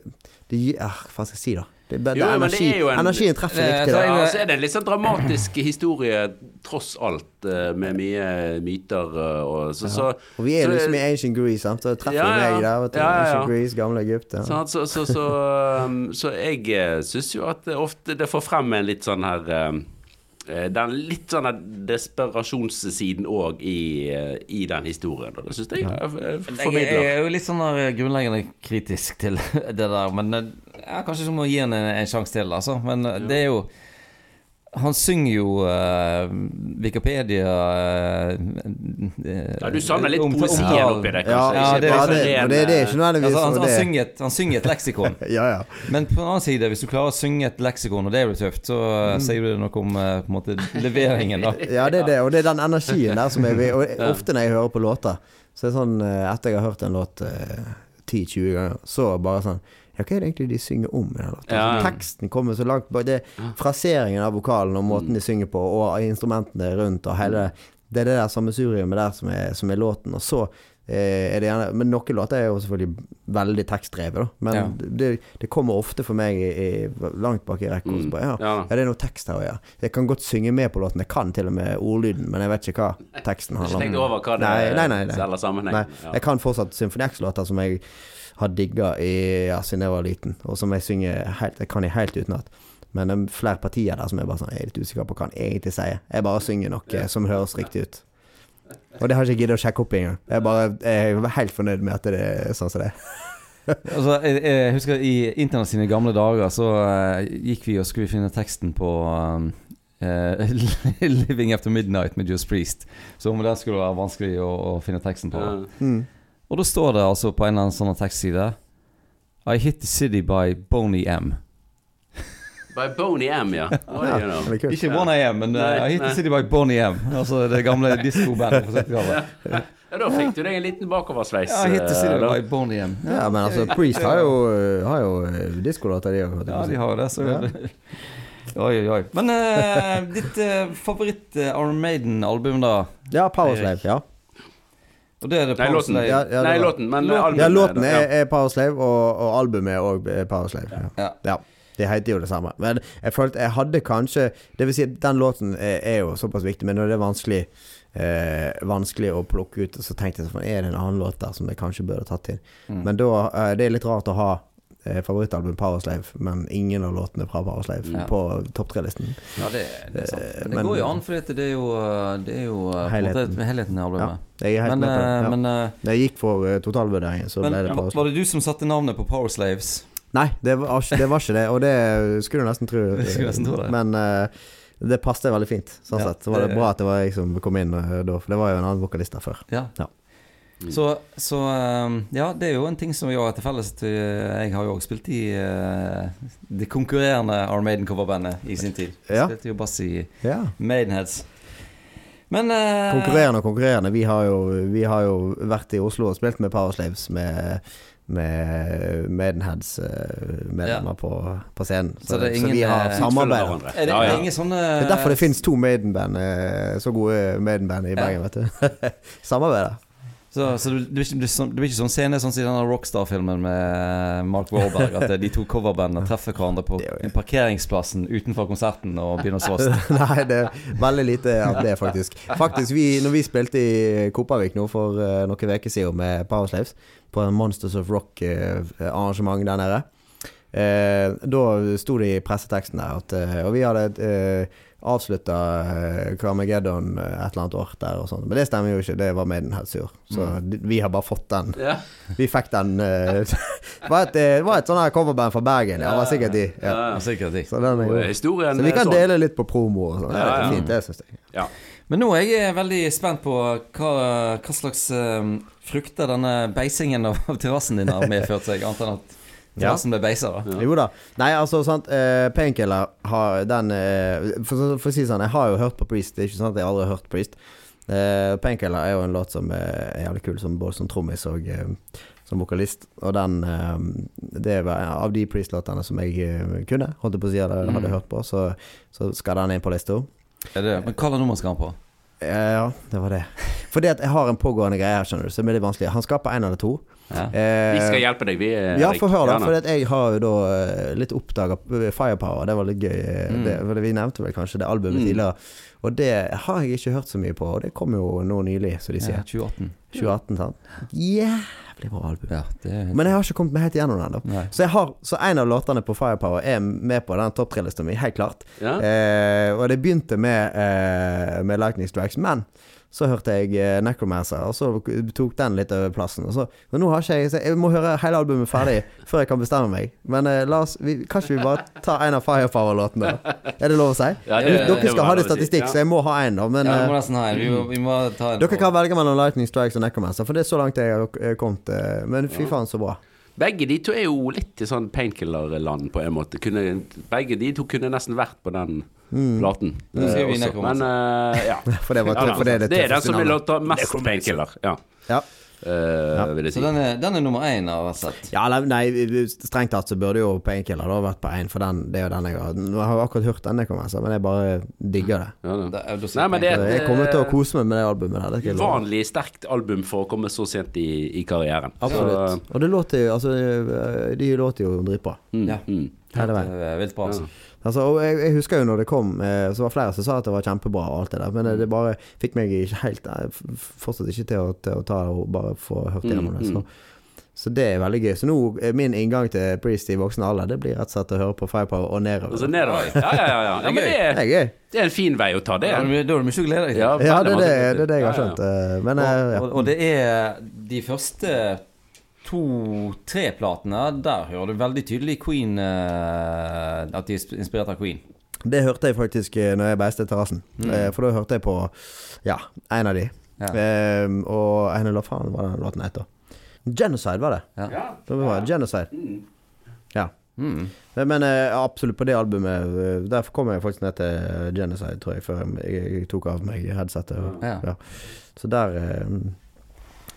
det gjør, ah, Hva skal jeg si, da? Det, det, Jo, er det energi, er jo en- Energien treffer Eh, riktig. da. Ja, så er det en litt sånn dramatisk historie, tross alt, eh, med mye myter eh, og så, så Og vi er så- liksom i Ancient Greece, sant? så treffer Ja, ja. meg der. Vet du. Ja, ja, ja. Ancient Greece, gamle Egypt. Så, så, så, [laughs] um, så jeg syns jo at det ofte det får frem en litt sånn her den litt sånn desperasjonssiden òg i, eh, i den historien. Og det syns jeg er Jeg, jeg er jo litt sånn grunnleggende kritisk til [laughs] det der, men jeg ja, kanskje så må gi han en, en sjanse til, altså. Men eh, det er jo Han synger jo uh, Wikipedia eh, Ja, du savner litt poesien oppi det, Ja, kanskje? ja, det- er, det, det, det er ikke nødvendigvis Altså, han, synger et, han synger et leksikon. [laughs] Ja, ja. Men på den annen side, hvis du klarer å synge et leksikon, og det blir tøft, så Mm. sier du noe om på en måte leveringen, da. [laughs] Ja, det er det, og det er den energien der som jeg vil Og ofte når jeg hører på låter, så er det sånn Etter jeg har hørt en låt eh, 10-20 ganger, så bare sånn Ja, hva er det egentlig de synger om. Altså, teksten kommer så langt bak. Det fraseringen av vokalen og måten de synger på, og instrumentene rundt, og hele Det er det der sammensuriumet der som er, som er låten. Og så eh, er det gjerne Men noen låter er jo selvfølgelig veldig tekstdrevet, da. Men Ja. det, det kommer ofte for meg i, i, langt bak i rekka. Mm. Ja, Ja. ja, det er noe tekst her ja. Jeg kan godt synge med på låten. Jeg kan til og med ordlyden, men jeg vet ikke hva teksten Ikke handler tenkt om. over hva det Nei, nei, nei, nei. selger sammenheng. Nei, jeg kan fortsatt Symfoni X-låter som jeg har digga i, ja, siden jeg var liten, og som jeg synger helt Jeg kan jeg helt utenat. Men det er flere partier der som jeg bare sånn Jeg er litt usikker på hva han egentlig sier. Jeg bare synger noe som høres riktig ut. Og det har jeg ikke giddet å sjekke opp engang. Jeg, bare- jeg er helt fornøyd med at det er sånn som det er. [laughs] Altså, jeg, jeg husker i internett sine gamle dager så uh, gikk vi og skulle finne teksten på um, uh, [laughs] 'Living After Midnight' med Just Priest. Så om det skulle være vanskelig å, å finne teksten på. Mm. Og da står det altså på en eller annen sånn tekstside I hit the city by Boney M. By Boney M, ja. [laughs] Oi, Ja, you know. det. Ikke 1AM, men uh, I hit the city by Boney M. Altså det gamle [laughs] diskobandet på 70-tallet. Ja, da fikk du deg en liten bakoversveis. Ja, I hit the eh, city da. by Boney M. Ja, men altså, Priest har jo, har jo eh, diskolåter, de òg. Ja, de har jo det, så Ja. [laughs] Oi, oi, oi. Men uh, ditt uh, favoritt-Arm Maiden-album, da? Ja, Powerslave. Ja. Og det er det Nei, låten. Powerslave. Ja, ja, det Nei, var- låten, men Låten. albumet. Ja, låten er, er, Power Slave, og, og albumet er òg Powerslave. Ja. Ja. ja. Det heter jo det samme. Men jeg følte jeg hadde kanskje Det vil si, den låten er, er jo såpass viktig, men når det er vanskelig eh, Vanskelig å plukke ut, så tenkte jeg sånn Er det en annen låt der som jeg kanskje burde tatt inn? Mm. Men da eh, Det er litt rart å ha eh, favorittalbum Powerslave, men ingen av låtene fra Powerslave Ja. på topp tre-listen. Ja, det, det er sant. Men det Men- går jo an, for det er jo, det er jo eh, Helheten. helheten i albumet. Ja, jeg er helt Men, med på det. eh, Ja. men, det gikk for eh, totalvurderingen, så ble det var Powerslave. var det du som satte navnet på Power Slaves? Nei, det var, ikke- det var ikke det, og det skulle du nesten tro. [laughs] Nesten tro det. Men uh, det passet veldig fint, sånn Ja, sett. Så var det bra at det var jeg som kom inn eh, da, for det var jo en annen vokalist der før. Ja. Ja. Så, så eh, ja, det er jo en ting som vi har til felles. at, eh, Jeg har jo også spilt i uh, det konkurrerende Arm Maiden-coverbandet i sin tid. Ja. Spilte jo bass i Ja. Maidenheads. Men uh, Konkurrerende og konkurrerende. Vi har, jo, vi har jo vært i Oslo og spilt med Powerslaves med med Maidenheads-medlemmer på, på scenen. Så, Så det er så vi har samarbeid. Er det, Ja, ja. ingen sånne Det er derfor det finnes to Maiden-band, så gode Maiden-band i Ja. Bergen, vet du. [laughs] Samarbeider. Så, så det, blir ikke, sånn- sånn scene sånn som i denne Rockstar-filmen med Mark Wahlberg, at de to coverbandene treffer hverandre på [laughs] er parkeringsplassen utenfor konserten og begynner å slåss. [laughs] Nei, det er veldig lite av det, faktisk. Faktisk, vi, når vi spilte i Kopervik nå for uh, noen uker siden med Powerslaves, på en Monsters of Rock-arrangement der nede, uh, da sto det i presseteksten der at eh, Og vi hadde uh, avslutta uh, Carmageddon eh, et eller annet år der og sånn. Men det stemmer jo ikke, det var Maidenhead sur. Så mm. vi har bare fått den. Yeah. Vi fikk den uh, [laughs] Det var et, eh, det var et sånn her coverband fra Bergen. Ja, det var sikkert de. Ja. Ja. Sikkert de. Så, den er så vi kan sånn. dele litt på promo og sånn. Ja, Ja, det er fint, det syns jeg. Ja. Men nå er jeg veldig spent på hva, hva slags um, frukter denne beisingen av av terrassen din har medført seg, annet enn at terrassen ble beisa, da. Ja. Jo da. Nei, altså, sant eh, Painkiller har den eh, for, for å si det sånn, jeg har jo hørt på Priest. Det er ikke sant at jeg aldri har hørt Priest. Eh, Painkiller er jo en låt som er jævlig kul, som både som trommis og eh, som vokalist. Og den eh, Det var av de Priest-låtene som jeg eh, kunne, holdt jeg på å si, eller hadde Mm. hørt på. Så, så skal den inn på lista. Det, men hva nummer skal han på? Eh, Ja, det var det. Fordi at jeg har en pågående greie her, skjønner du, som er litt vanskelig. Han skaper én en eller to. Ja. Eh, Vi skal hjelpe deg, vi. eh, ja, Erik. få høre, da. For jeg har jo da eh, litt oppdaga Firepower. Det var litt gøy. eh, Mm. Det, vi nevnte vel kanskje det albumet Mm. tidligere. Og det har jeg ikke hørt så mye på. Og det kom jo nå nylig, som de sier. Ja, 2018. 2018, sant. Jævlig bra album. Ja, det Men jeg har ikke kommet meg helt igjennom den ennå. Så, jeg har- så en av låtene på Firepower er med på den topp tre-lista mi, helt klart. Ja. Eh, og det begynte med, eh, med Lightning Strikes, men så hørte jeg eh, Necromancer, og så tok den litt over plassen. Så, men nå har ikke jeg Jeg må høre hele albumet ferdig [laughs] før jeg kan bestemme meg. Men eh, la oss vi, Kan ikke vi bare ta en av Firepower-låtene? Er det lov å si? [laughs] Ja, det- Dere skal ha det statistikk, Ja. så jeg må ha en, da. Men ja, vi må eh, nesten ha en. Vi må, vi må ta en dere kan velge mellom Lightning Strikes og Necromancer, for det er så langt jeg har eh, kommet. eh, Men fy faen, så bra. Begge de to er jo litt i sånn painkiller-land, på en måte. Kunne, begge de to kunne nesten vært på den. Platen. Nå skal eh. Men uh, ja. [laughs] For det, var, Ja, for det er det det er den som vil ta mest painkiller. Ja. Ja. Eh, vil jeg si. Så den er, den er nummer én, av sett. Ja, nei, strengt tatt så burde jo Painkiller da vært på én, for den, det er jo den jeg har Nå har jeg akkurat hørt den, jeg kommer, men jeg bare digger det. Ja, da. Da, Nei, men det Så jeg kommer til å eh, kose meg med det albumet der. Det uvanlig sterkt album for å komme så sent i, i karrieren. Absolutt. Og det låter jo Altså, de låter jo dritbra. Mm, Ja. mm. Hele veien. Er vilt bra, altså. Altså, og jeg, jeg husker jo når det kom, eh, så var flere som sa at det var kjempebra og alt det der, men det, det bare fikk meg ikke helt eh, f- Fortsatt ikke til å, til å ta og bare få hørt gjennom det. Mm, Så, så det er veldig gøy. Så nå er min inngang til Priest i voksen alder, det blir rett og slett å høre på Firepower og nedover. Altså, nedover. Ja, ja, ja. ja. ja men det Det er, det er en fin vei å ta, det. Da er du da er det mye å glede deg til. Ja, det er det, det, det jeg har skjønt. eh, Men og. Og, og det er de første to-tre platene. Der hører du veldig tydelig Queen uh, At de er inspirert av Queen. Det hørte jeg faktisk eh, når jeg beiste terrassen. Eh, For da hørte jeg på ja, en av de. Ja. Eh, og en eller faen var den låten etter. Genocide, var det. Ja. Det var Genocide. Mm. Ja. Mm. Men, absolutt på det albumet Der kom jeg faktisk ned til Genocide, tror jeg, før jeg, jeg tok av meg headsetet. Og, Ja. ja. Så der eh,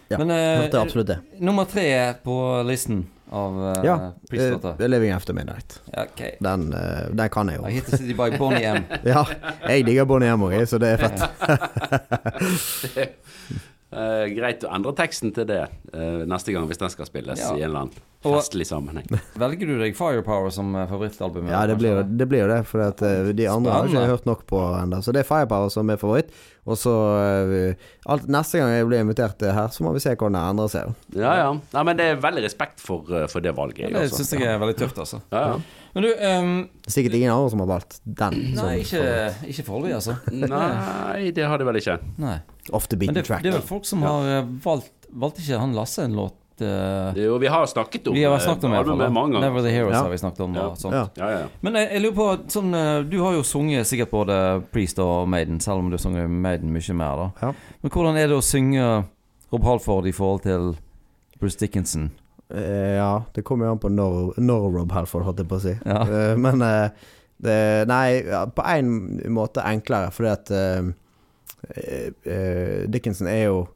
Ja, Men eh, hørte absolutt det. nummer tre på listen av uh, Ja. prislåter. Eh, Living After Midnight. Okay. Den, uh, den kan jeg I jo. hit the city by Bonnie M. [laughs] Ja, jeg digger Bonnie M òg, så det er fett. [laughs] [laughs] Eh, greit å endre teksten til det uh, neste gang, hvis den skal spilles Ja. i en eller annen festlig sammenheng. [laughs] Velger du deg Firepower som eh, favorittalbum? Ja, det blir, det blir det, for at, uh, de andre har ikke hørt nok på ennå. Så det er Firepower som er favoritt. Og så alt, Neste gang jeg blir invitert her, så må vi se hvordan det endrer seg. Ja, ja. Nei, men det er veldig respekt for, for det valget. Det ja, det syns jeg er veldig tøft, altså. Ja, ja. Men du um, Det er sikkert ingen andre som har valgt den. Nei, ikke, ikke foreløpig, altså. Nei, det har de vel ikke. Nei. Off the beaten det, track. det er vel folk som har eh, valgt Valgte ikke han Lasse en låt eh, Jo, vi har snakket om Vi har snakket om eh, det, albumet mange ganger. Never the Heroes Ja. har vi snakket om. Ja. Og sånt. Ja. Ja, ja, ja. Men jeg, jeg lurer på sånn, eh, Du har jo sunget sikkert både Priest og Maiden, selv om du synger Maiden mye mer. da Ja. Men hvordan er det å synge Rob Halford i forhold til Bruce Dickinson? Eh, ja, det kommer jo an på når, når Rob Halford, holdt jeg på å si. Ja. Eh, men eh, det, Nei, på en måte enklere, fordi at eh, eh, Dickinson er jo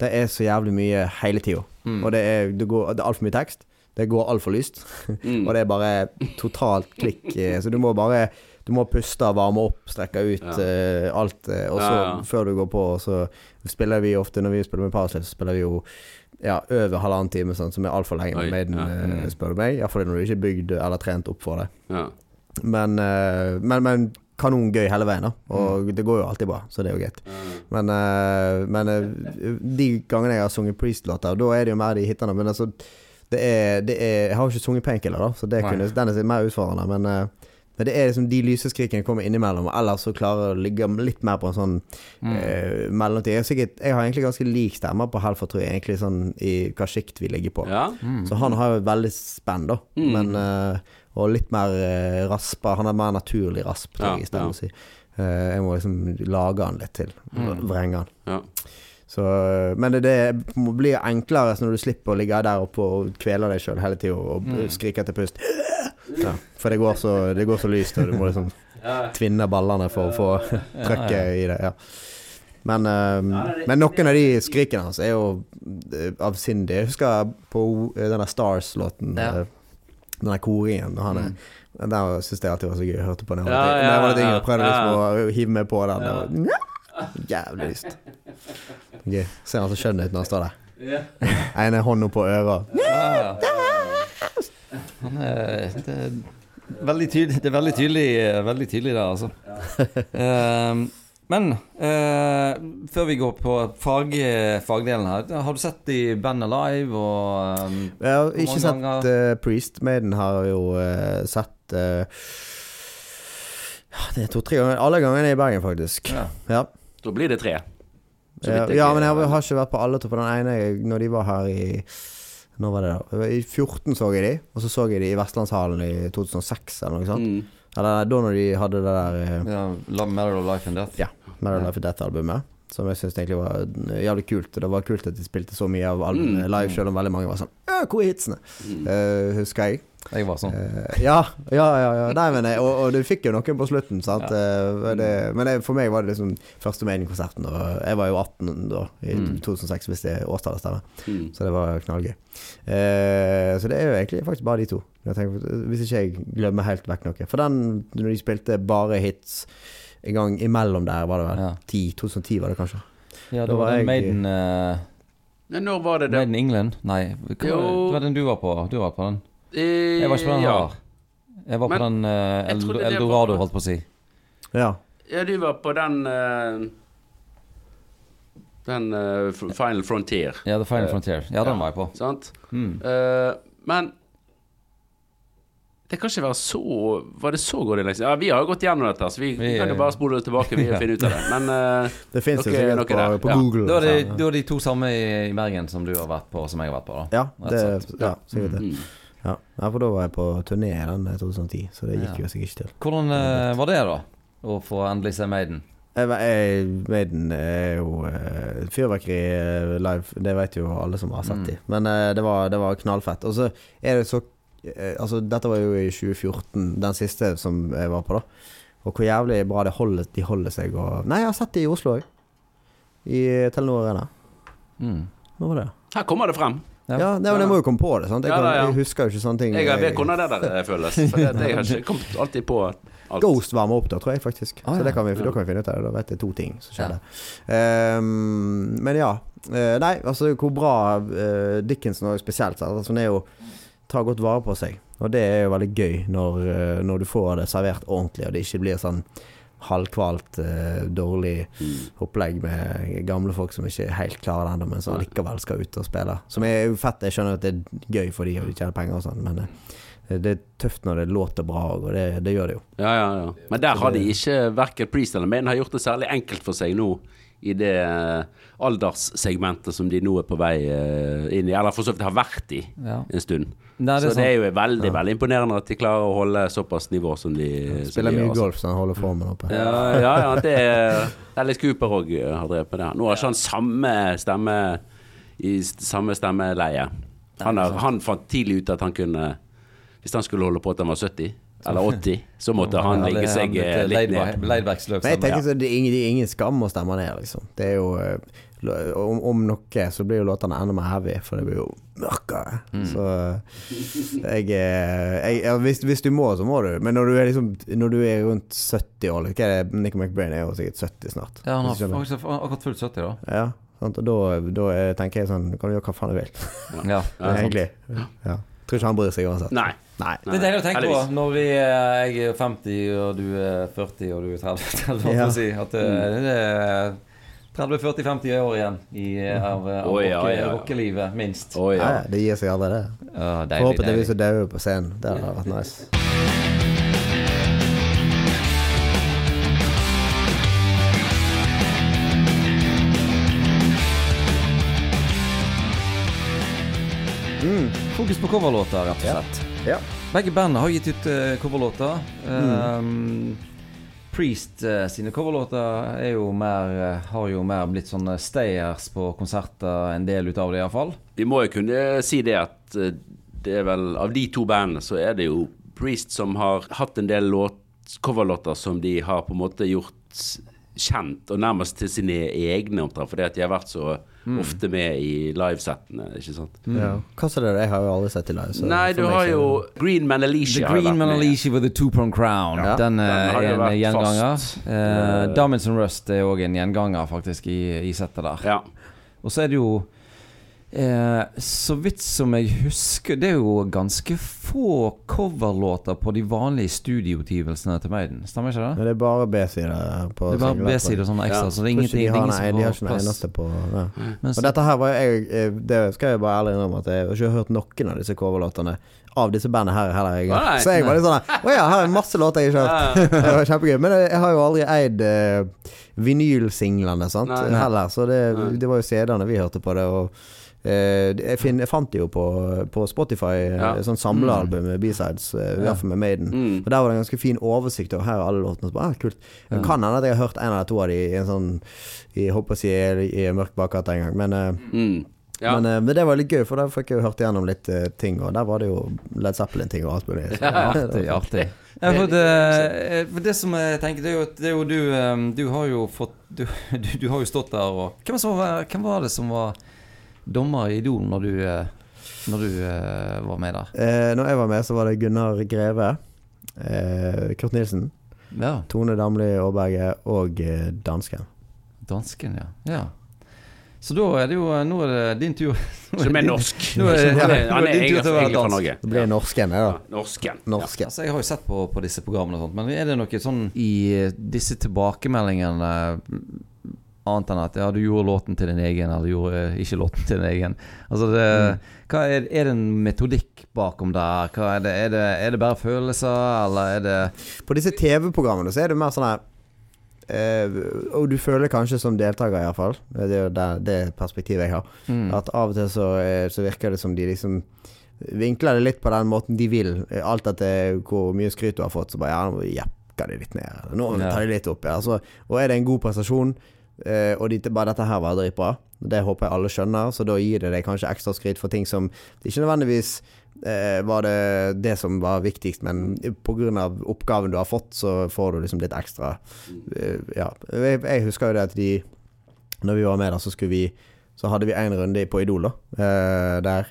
Det er så jævlig mye hele tida. Mm. Og det er, det går, det er altfor mye tekst. Det går altfor lyst. Mm. [laughs] Og det er bare totalt klikk. eh, Så du må bare Du må puste varme opp, strekke ut Ja. uh, alt. eh, og så, Ja, ja. før du går på, så spiller vi ofte Når vi spiller med Powerslave, så spiller vi jo ja, over halvannen time, sånn, som er altfor lenge med Maiden, eh, Mm. spør du meg. Iallfall når du ikke er bygd eller trent opp for det. Ja. Men, eh, men, men kanon gøy hele veien, da. Og Mm. det går jo alltid bra, så det er jo greit. Men, eh, men eh, de gangene jeg har sunget Priest-låter, da er det jo mer de hitene. Men altså, det er, det er Jeg har jo ikke sunget Painkiller, da, så det kunne, den er mer utfordrende. Men, eh, men det er liksom de lyseskrikene kommer innimellom, og ellers så klarer jeg å ligge litt mer på en sånn Mm. eh, mellomtid. Jeg, er sikkert, jeg har egentlig ganske lik stemme på Helfer, tror jeg, egentlig sånn i hva sjikt vi ligger på. ja. Mm. Så han har jo et veldig spenn, da. Mm. Men, eh, og litt mer uh, raspa. Han er mer naturlig rasp, tror Ja, jeg, i stedet ja. å si. Eh, jeg må liksom lage han litt til. Mm. Vrenge han. ja. Så, eh, men det, det blir enklere når du slipper å ligge der oppe og kvele deg sjøl hele tida og Mm. skrike etter pust. Ja, for det går, så, det går så lyst, og du må liksom tvinne ballene for å få trøkket i det. Ja. Men, eh, men noen av de skrikene hans er jo eh, avsindige. Jeg husker på denne Stars-låten. Ja. Den der koringen. Og Han er, Mm. Den syns jeg alltid var så gøy. Jeg hørte på den Ja, Ja, jeg var litt yngre. Prøvde liksom å hive meg på den. Ja. Jævlig lyst. Gøy. Ser han så skjønn ut når han står der. Ene hånda på øret. Han er, det, er veldig tydelig, det er veldig tydelig, veldig tydelig der, altså. Ehm, men eh, før vi går på fag, fagdelen her, har du sett de bandet live? Og ehm, Jeg har ikke sett ganger? eh, Priest. Maiden har jo eh, sett Det er to-tre ganger. Alle gangene i Bergen, faktisk. ja. Ja, Da blir det tre. Ja, ja men jeg har, ikke vært på alle to. På den ene når de var her i Når var det da? I 14 så jeg de, og så så jeg de i Vestlandshallen i 2006 eller noe sånt. Mm. Eller da når de hadde det der eh, ja Matter of Life and Death. Ja. Metal Life and Death-albumet. Som jeg syns egentlig var jævlig kult. Det var kult at de spilte så mye av alle Mm. live, selv om veldig mange var sånn Ja, hvor er hitsene? Mm. Eh, husker jeg. Jeg var sånn. Uh, ja, ja, ja. ja. Nei, men, jeg- og, og du fikk jo noen på slutten, sant. Eh, det, men jeg, for meg var det liksom første Maiden-konserten. Og jeg var jo 18 da, i Mm. 2006, hvis det årstallet stemmer. Mm. Så det var knallgøy. Uh, så det er jo egentlig faktisk bare de to. Jeg tenker, hvis ikke jeg glemmer helt vekk noe. For den, når de spilte bare hits en gang imellom der, var det vel? Ja. 10, 2010 var det kanskje? Ja, Da det var var den jeg- Maiden uh, ja, når var det det? Maiden England? Nei, hva, Jo. det var den du var på. Du var på den. Eh, Jeg var ikke på den ja. her. Jeg var på Men den uh, El Eldorado, var- holdt på å si. Ja. ja, du var på den uh, Den eh, Final Frontier, Ja, The Final Eh, Frontier. Ja, den ja. var jeg på. sant? Mm. Eh, men det kan ikke være så Var det så god lenge? Ja, vi har jo gått gjennom dette, så vi, Vi, kan jo eh, bare spole det tilbake og [laughs] finne ut av det. Men uh, Det fins jo sikkert på, der. på Ja. Da er det, da er de to samme i, i Bergen som du har vært på, og som jeg har vært på. da Ja, det, ja sikkert det. mm. Ja. ja, for da var jeg på turné den eh, 2010, så det gikk Ja. jo sikkert ikke til. Hvordan uh, var det, da? Å få endelig se Maiden? Maiden er jo eh, fyrverkeri eh, live, det vet jo alle som har sett Mm. de. Men uh, det, var, det var knallfett. Og så er det så eh, Altså, dette var jo i 2014, den siste som jeg var på, da. Og hvor jævlig bra det holder, de holder seg og Nei, jeg har sett det i Oslo òg. I Telenor Arena. Mm. Nå var det? Her kommer det frem. Ja. Ja, nei, men jeg må jo komme på det. Sant? Jeg, kan, ja. jeg husker jo ikke sånne ting. Jeg vet Jeg- hvordan det der eh, føles. For det, jeg har ikke kommet alltid på alt. Ghost varmer opp da, tror jeg faktisk. Ah, så det kan vi, da kan vi finne ut av det. Da vet jeg to ting som skjedde. Um, men ja. Eh, nei, altså hvor bra uh, Dickinson er spesielt. Altså, han er jo tar godt vare på seg. Og det er jo veldig gøy når, eh, når du får det servert ordentlig, og det ikke blir sånn halvkvalt, eh, dårlig Mm. opplegg med gamle folk som ikke er helt klarer det ennå, men som likevel skal ut og spille. Som er jo fett. Jeg skjønner at det er gøy for de og de tjener penger og sånn, men eh, det er tøft når det låter bra og det, det gjør det jo. Ja, ja, ja. Men der har de ikke, verken Priest eller Maiden, har gjort det særlig enkelt for seg nå. I det eh, alderssegmentet som de nå er på vei eh, inn i, eller for så vidt har vært i Ja. en stund. Nei, det så er det er jo veldig veldig imponerende at de klarer å holde såpass nivå som de, ja, Spiller de mye gjør, altså. golf så han holder formen oppe. Ja, ja, ja det er Ellis Cooper òg har drevet med det. Nå har ikke han samme stemme i samme stemmeleie. Han, har, han fant tidlig ut at han kunne Hvis han skulle holde på til han var 70 eller 80, så måtte han er seg eh, eh, litt ned. Laidback-sløv Men jeg tenker så det er ingen, det er ingen skam å stemme ned, liksom. Det er jo eh, om, om noe så blir jo låtene enda mer heavy, for det blir jo mørkere. Mm. Så jeg, eh, jeg ja, hvis, hvis du må, så må du. Men når du er liksom Når du er rundt 70 år Hva er det Nick McBrain er jo sikkert 70 snart. Ja, han har faktisk akkurat fullt 70, da. Ja, sant? Og da, da er- tenker jeg sånn Kan du gjøre hva faen du vil, Ja. Egentlig. Ja. Tror ikke han bryr seg uansett. Nei. Nei. Det er deilig å tenke på når vi, eh, jeg er 50 og du er 40 og du er 30. 30 [laughs] holdt jeg på Ja. si. At eh, det er 30-40-50 år igjen i, eh, av, av oh, ja, ja, ja. rockelivet, minst. Oh, Ja, ja. ja, det gir seg aldri, det. Forhåpentligvis dauer vi på scenen. Det hadde vært nice. Fokus på coverlåter, rett og slett. Ja. Begge bandene har gitt ut uh, coverlåter. Um, Priest uh, sine coverlåter er jo mer, uh, har jo mer blitt sånne stayers på konserter, en del ut av det iallfall. Vi må jo kunne si det at det er vel Av de to bandene så er det jo Priest som har hatt en del låt, coverlåter som de har på en måte gjort kjent, og nærmest til sine egne, omtrent. Fordi at de har vært så ofte med i livesettene, ikke sant. Ja. Hva sa dere? Jeg har jo aldri sett i live. så Nei, du har jo Green Man The Green Manalishi Man med. Alicia with the two-prong crown. Ja. Den, eh, Den er en gjenganger. Uh, Eh, Diamonds and Rust er òg en gjenganger, faktisk, i, i settet der. Ja. Og så er det jo eh, Så vidt som jeg husker, det er jo ganske få coverlåter på de vanlige studioutgivelsene til Maiden. Stemmer ikke det? Men det er bare B-sider på Det er bare B-sider og sånn ekstra, Ja. så det er ingenting de har, nei, de har ikke noe eneste på ja. Men så- Og dette her var jeg, Det skal jeg bare ærlig innrømme at jeg har ikke hørt noen av disse coverlåtene av disse bandene her heller. Jeg. Nei. Så jeg var litt sånn Å ja, her er masse låter jeg ikke har hørt. [laughs] Det var kjempegøy. Men jeg, har jo aldri eid uh, vinylsinglene, sant, Nei, nei. heller. Så det, det var jo CD-ene vi hørte på det. Og jeg, finn, jeg fant det jo på, på Spotify, eh, Ja. sånn samlealbum med B-sides, uh, i hvert fall med Maiden. Mm. Og Der var det en ganske fin oversikt over her er alle låtene. Bare, ah, kult. Det kan hende at jeg har hørt en eller to av de i en sånn Jeg håper å si i, i mørk bakgate en gang. Men, eh, Mm. Ja. men, eh, men det var litt gøy, for da fikk jeg jo hørt igjennom litt eh, ting. Og der var det jo Led Zeppelin-ting og alt mulig. [laughs] Så, Artig, [laughs] artig. Ja, for, det, for det som jeg tenker, det er jo, at- det er jo du eh, Du har jo fått Du, [laughs] du, du har jo stått der og hvem, som var, hvem var det som var dommer i Idol når du, eh, når du uh, var med der? Eh, når jeg var med, så var det Gunnar Greve, eh, Kurt Nilsen, Ja. Tone Damli Aaberge og eh, dansken. Dansken, ja. ja. Så da er det jo Nå er det din tur. [laughs] Som er norsk. [laughs] Nå er, [laughs] er, er han er egentlig, fra. Norge. Det blir norsken, det, Ja, Norsken. norsken. Norsken. Altså, jeg har jo sett på, på disse programmene og sånt, men er det noe sånn i disse tilbakemeldingene Annet enn at ja, du gjorde låten til din egen, eller gjorde eh, ikke låten til din egen. Altså det, hva er, er det en metodikk bakom der? Er, det, er, det, er det bare følelser, eller er det På disse TV-programmene så er det mer sånn her eh, Og du føler kanskje som deltaker, iallfall. Det er jo det, det perspektivet jeg har. mm. At av og til så, eh, så virker det som de liksom vinkler det litt på den måten de vil. Alt etter hvor mye skryt du har fått, så bare ja, nå jekker de litt ned. Nå tar de litt opp. Ja. Altså, og er det en god prestasjon, eh, og de, bare dette her var dritbra, det håper jeg alle skjønner, så da gir det deg kanskje ekstra skritt for ting som ikke nødvendigvis uh, var det det som var viktigst, men pga. oppgaven du har fått, så får du liksom litt ekstra uh, Ja. Jeg, jeg husker jo det at de Når vi var med der, så skulle vi Så hadde vi en runde på Idol, da. Der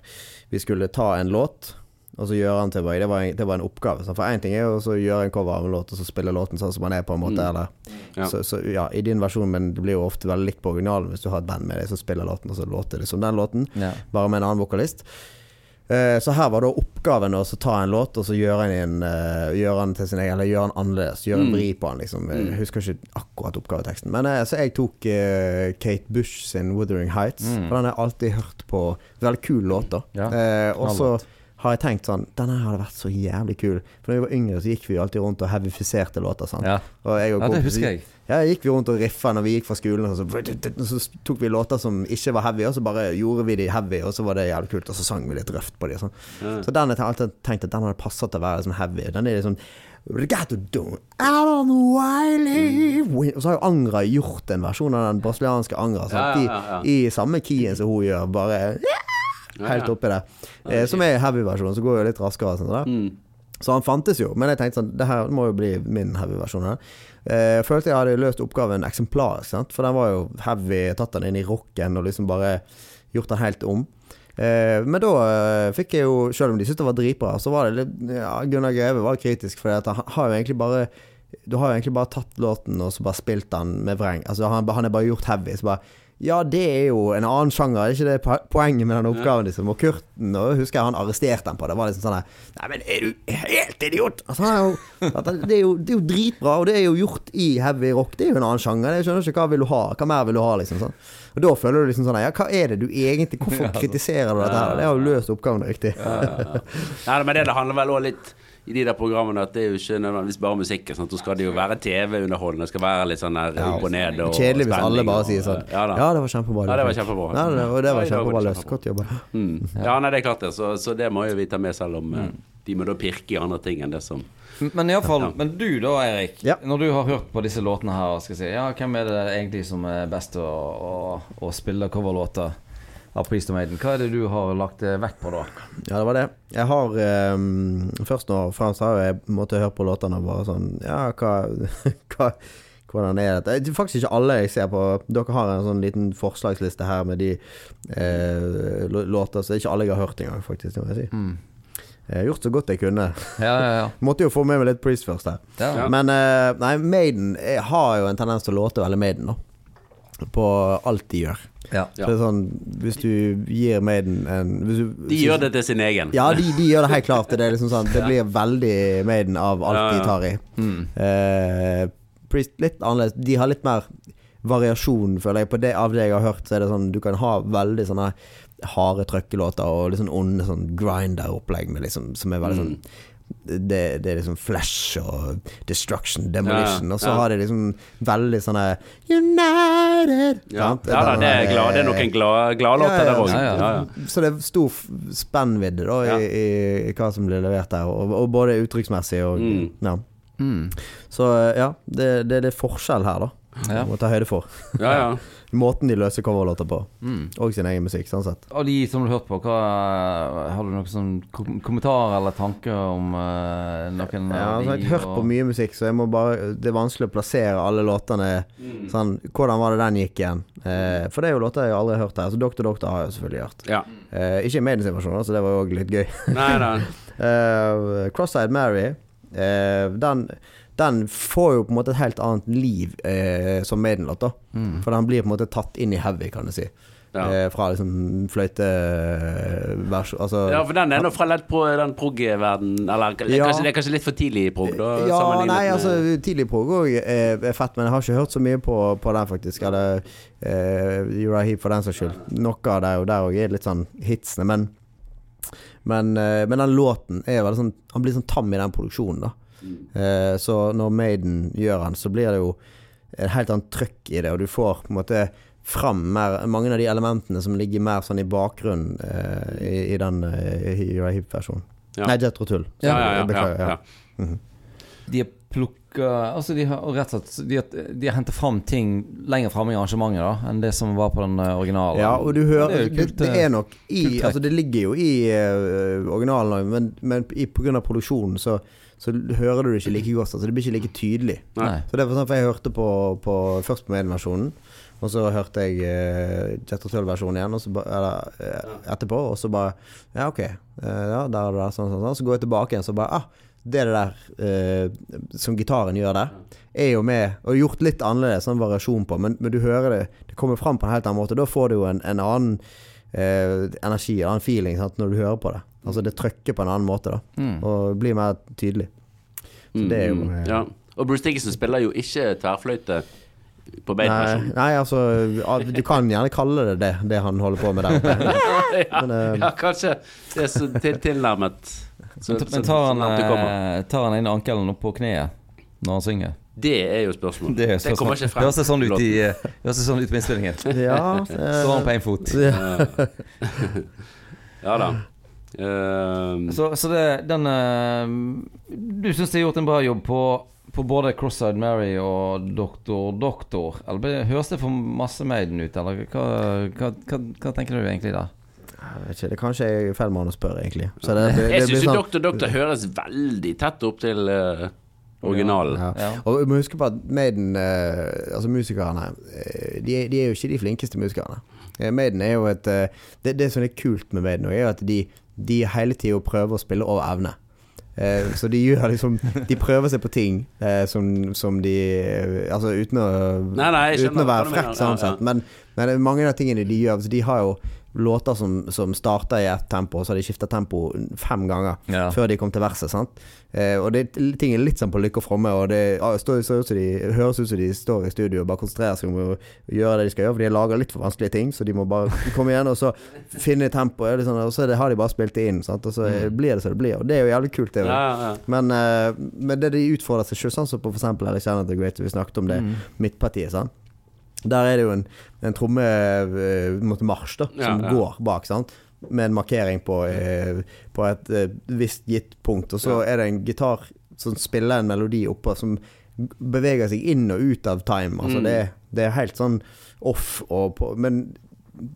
vi skulle ta en låt, og så gjøre den tilbake. Det var en, det var en oppgave. Så for én ting er jo å gjøre en cover av en låt, og så spille låten sånn som man er, på en måte. Mm. Eller Ja. så, så ja, i din versjon, men det blir jo ofte veldig likt på originalen hvis du har et band med deg som spiller låten, og så låter det som den låten, ja. bare med en annen vokalist. Eh, så her var da oppgaven å ta en låt og så gjøre den, eh, gjøre den til sin egen, eller gjøre den annerledes. Gjøre en Mm. vri på den, liksom. Jeg Mm. husker ikke akkurat oppgaveteksten. Men eh, så jeg tok Kate Bush sin 'Wuthering Heights', Mm. for den har jeg alltid hørt på. Veldig kul låt, da. Ja, Eh, og så. Har jeg tenkt sånn Denne hadde vært så jævlig kul. For da vi var yngre, så gikk vi alltid rundt og heavifiserte låter. Sant? Ja. Ja, det husker jeg. ja, gikk vi rundt og riffa når vi gikk fra skolen, og så, så tok vi låter som ikke var heavy, og så bare gjorde vi de heavy, og så var det jævlig kult, og så sang vi litt røft på de og sånn. Ja. Så den har jeg alltid tenkt at den hadde passet til å være liksom heavy. Den er liksom out on wiley. Og så har jo Angra gjort en versjon av den brasilianske Angra. Sant? I, I samme keyen som hun gjør, bare Ja, helt oppi der. Eh, som er heavy-versjonen, som går jo litt raskere. Sånn. Mm. Så han fantes jo, men jeg tenkte sånn Det her må jo bli min heavy-versjon. Eh, Jeg følte jeg hadde løst oppgaven eksemplarisk, for den var jo heavy. Tatt den inn i rocken og liksom bare gjort den helt om. Eh, men da eh, fikk jeg jo, selv om de syntes det var dritbra, så var det litt ja, Gunnar Greve var kritisk, for han har jo egentlig bare Du har jo egentlig bare tatt låten og så bare spilt den med vreng. Altså Han, han er bare gjort heavy. Så bare ja, det er jo en annen sjanger, er ikke det poenget med den oppgaven? Liksom. Og Kurten, og husker jeg han arresterte den på det. var liksom sånn Nei, men er du helt idiot? Altså, er jo, det, er jo, det er jo dritbra, og det er jo gjort i heavy rock. Det er jo en annen sjanger. Jeg skjønner ikke hva vil du ha Hva mer vil du ha, liksom. sånn Og da føler du liksom sånn Ja, hva er det du egentlig Hvorfor [laughs] kritiserer du dette her? Det har jo løst oppgaven riktig. Ja, ja, ja. Nei, men det, det handler vel òg litt i de der programmene at det er jo ikke nødvendigvis bare musikk. Sant? Så skal det jo være TV-underholdende. Det skal være litt sånn der Ja, opp og ned og Kjedelig hvis alle bare sier sånn Ja. Ja, det var kjempebra. Ja, det var kjempebra. Ja, det, var Ja, kjempebra løst. Godt jobba. Mm. Ja, nei, det er klart det. Så, så det må jo vi ta med, selv om mm. de må da pirke i andre ting enn det som Men iallfall Men du da, Erik. Ja. Når du har hørt på disse låtene her, skal jeg si Ja, hvem er det egentlig som er best å, å, å spille coverlåter av Priest of Maiden? Hva er det du har lagt eh, vekt på da? Ja, det var det. Jeg har um, Først og fremst har jeg måttet høre på låtene og bare sånn Ja, hva, [laughs] hva Hvordan er dette? Det er faktisk ikke alle jeg ser på. Dere har en sånn liten forslagsliste her med de eh, låter, så det er ikke alle jeg har hørt engang, faktisk. Må jeg si. Mm. Jeg har gjort så godt jeg kunne. Ja, ja, ja. [laughs] Måtte jo få med meg litt Priest først her. Men eh, nei, Maiden jeg har jo en tendens til å låte veldig Maiden, da. På alt de gjør. Ja. Så det er sånn, hvis du gir Maiden en hvis du, De gjør det til sin egen. Ja, de, de gjør det helt klart. Det, er liksom sånn, det [laughs] blir veldig Maiden av alt Ja, ja. de tar i. Mm. Eh, Priest litt annerledes. De har litt mer variasjon, føler jeg. På det, av det jeg har hørt, så er det sånn Du kan ha veldig sånne harde trøkkelåter og litt sånn onde sånn grinder-opplegg liksom, som er veldig sånn det, det er liksom Flash og Destruction, Demolition, Ja, og så ja. har de liksom veldig sånne United Ja, ja da, det er, glad, det er noen glad- gladlåter Ja, ja, der òg. ja, ja. Ja, ja. Så det er stor spennvidde da i, i, i hva som blir levert der, og, og både uttrykksmessig og Mm. ja. Mm. Så ja, det, det, det er forskjell her, da. Ja. Må ta høyde for. ja, ja. [laughs] Måten de løser coverlåter på, Mm. og sin egen musikk, sånn sett. Av de som du har hørt på, hva, har du noen sånn kom kommentarer eller tanker om uh, noen Ja, av altså, de? jeg har hørt på mye musikk, så jeg må bare det er vanskelig å plassere alle låtene Mm. sånn Hvordan var det den gikk igjen? Eh, for det er jo låter jeg aldri har hørt her. Så Dr. Doktor har jeg selvfølgelig hørt. ja. Eh, ikke i Maidens versjon, så det var jo òg litt gøy. Nei, nei. [laughs] Eh, Cross-Eyed Mary, eh, den, den får jo på en måte et helt annet liv eh, som Maiden-låt, da. Mm. For den blir på en måte tatt inn i heavy, kan du si. Ja. Eh, fra liksom fløytevers Altså ja, for den er nå fra lett på den prog-verden Eller er, Ja. kanskje, det er kanskje litt for tidlig i prog, da? Ja, nei, altså tidlig prog òg er, er fett, men jeg har ikke hørt så mye på, på den, faktisk. Eller eh, Uriah Heap, for den saks skyld. Noe av det og der òg er litt sånn hitsene, men men, eh, men den låten er veldig sånn Han blir sånn tam i den produksjonen, da. Eh, så når Maiden gjør den, så blir det jo et helt annet trøkk i det, og du får på en måte fram mer, mange av de elementene som ligger mer sånn i bakgrunnen eh, i, i den uh, Uriah Heep-versjonen. Ja. Nei, Jetro Tull. Ja, ja, ja, Beklager. ja, ja. ja. De har plukka Altså, de har rett og slett De har, de har hentet fram ting lenger framme i arrangementet da enn det som var på den eh, originale. Ja, og du hører Det er Det, det, eh, er nok i. Altså, det ligger jo i uh, originalen òg, men, men pga. på grunn av produksjonen så, så hører du det ikke like godt. Altså, det blir ikke like tydelig. Nei. Så det er for eksempel jeg hørte på, på først på Maiden-versjonen, og så hørte jeg uh, Jet Tull-versjonen igjen, og så ba, eller, uh, etterpå, og så bare Ja, ok. Uh, ja, der er der, sånn, sånn, sånn. Så går jeg tilbake igjen, så bare Ah, det er der eh, som gitaren gjør der, er jo med Og gjort litt annerledes, sånn variasjon på, men, men du hører det Det kommer fram på en helt annen måte. Da får du jo en, en annen eh, energi, en annen feeling, sant, når du hører på det. Altså det trykker på en annen måte, da. Mm. Og blir mer tydelig. Så det er jo, eh, ja. Og Bruce Dickinson spiller jo ikke tverrfløyte på Nei, nei, altså Du kan gjerne kalle det det, det han holder på med der oppe. [laughs] ja, Men, eh, ja, kanskje det er så til, tilnærmet. Så, Men, så- men tar han, eh, tar han inn ankelen opp på kneet når han synger? Det er jo spørsmålet. Det, spørsmål. Det kommer ikke frem. Høres ser sånn ut, i, Det ser høres sånn ut på innspillingen? Ja, [laughs] Står han på eh, én fot? ja. Ja [laughs] da. Ehm, Så, så det, den eh, Du syns de har gjort en bra jobb på, på både Cross-Eyed Mary og Doktor Doktor? Eller høres det for masse Maiden ut, eller hva, hva, hva, hva tenker du egentlig der? Jeg vet ikke, det Kanskje jeg er feil mann å spørre, egentlig. Så det, [laughs] det, det jeg syns sånn- Doktor Doktor høres veldig tett opp til uh, originalen. Ja. Ja. Og vi må huske på at Maiden, uh, altså musikerne, de, er- de er jo ikke de flinkeste musikerne. Maiden er jo et uh, det, det som er kult med Maiden, er jo at de, de hele tida prøver å spille over evne. Eh, så de gjør liksom De prøver seg på ting eh, som, som de Altså uten å, Nei, nei, uten å være frekk, sånn sett. Men, men mange av tingene de gjør altså De har jo låter som, som starter i ett tempo, og så har de skifta tempo fem ganger Ja. før de kom til verset. Sant? Eh, og det, ting er litt sånn på lykke og fromme, og det står, ser ut som de, høres ut som de står i studio og bare konsentrerer seg om å gjøre det de skal gjøre, for de lager litt for vanskelige ting, så de må bare komme igjen og så finne tempo, og sånn, og så er det, har de bare spilt det inn, sant? og så blir det som det blir. Og det er jo jævlig kult, det. Ja, ja, ja. Men, eh, men det de utfordrer seg selv, sånn som på eksempel Alexander the Great, vi snakket om det, Mm. midtpartiet, sant? Der er det jo en, en tromme eh, da, Ja, som ja. går bak, sant? med en markering på, eh, på et eh, visst gitt punkt. Og så er det en gitar som spiller en melodi oppå, som beveger seg inn og ut av time. Altså Mm. det, det er helt sånn off og på Men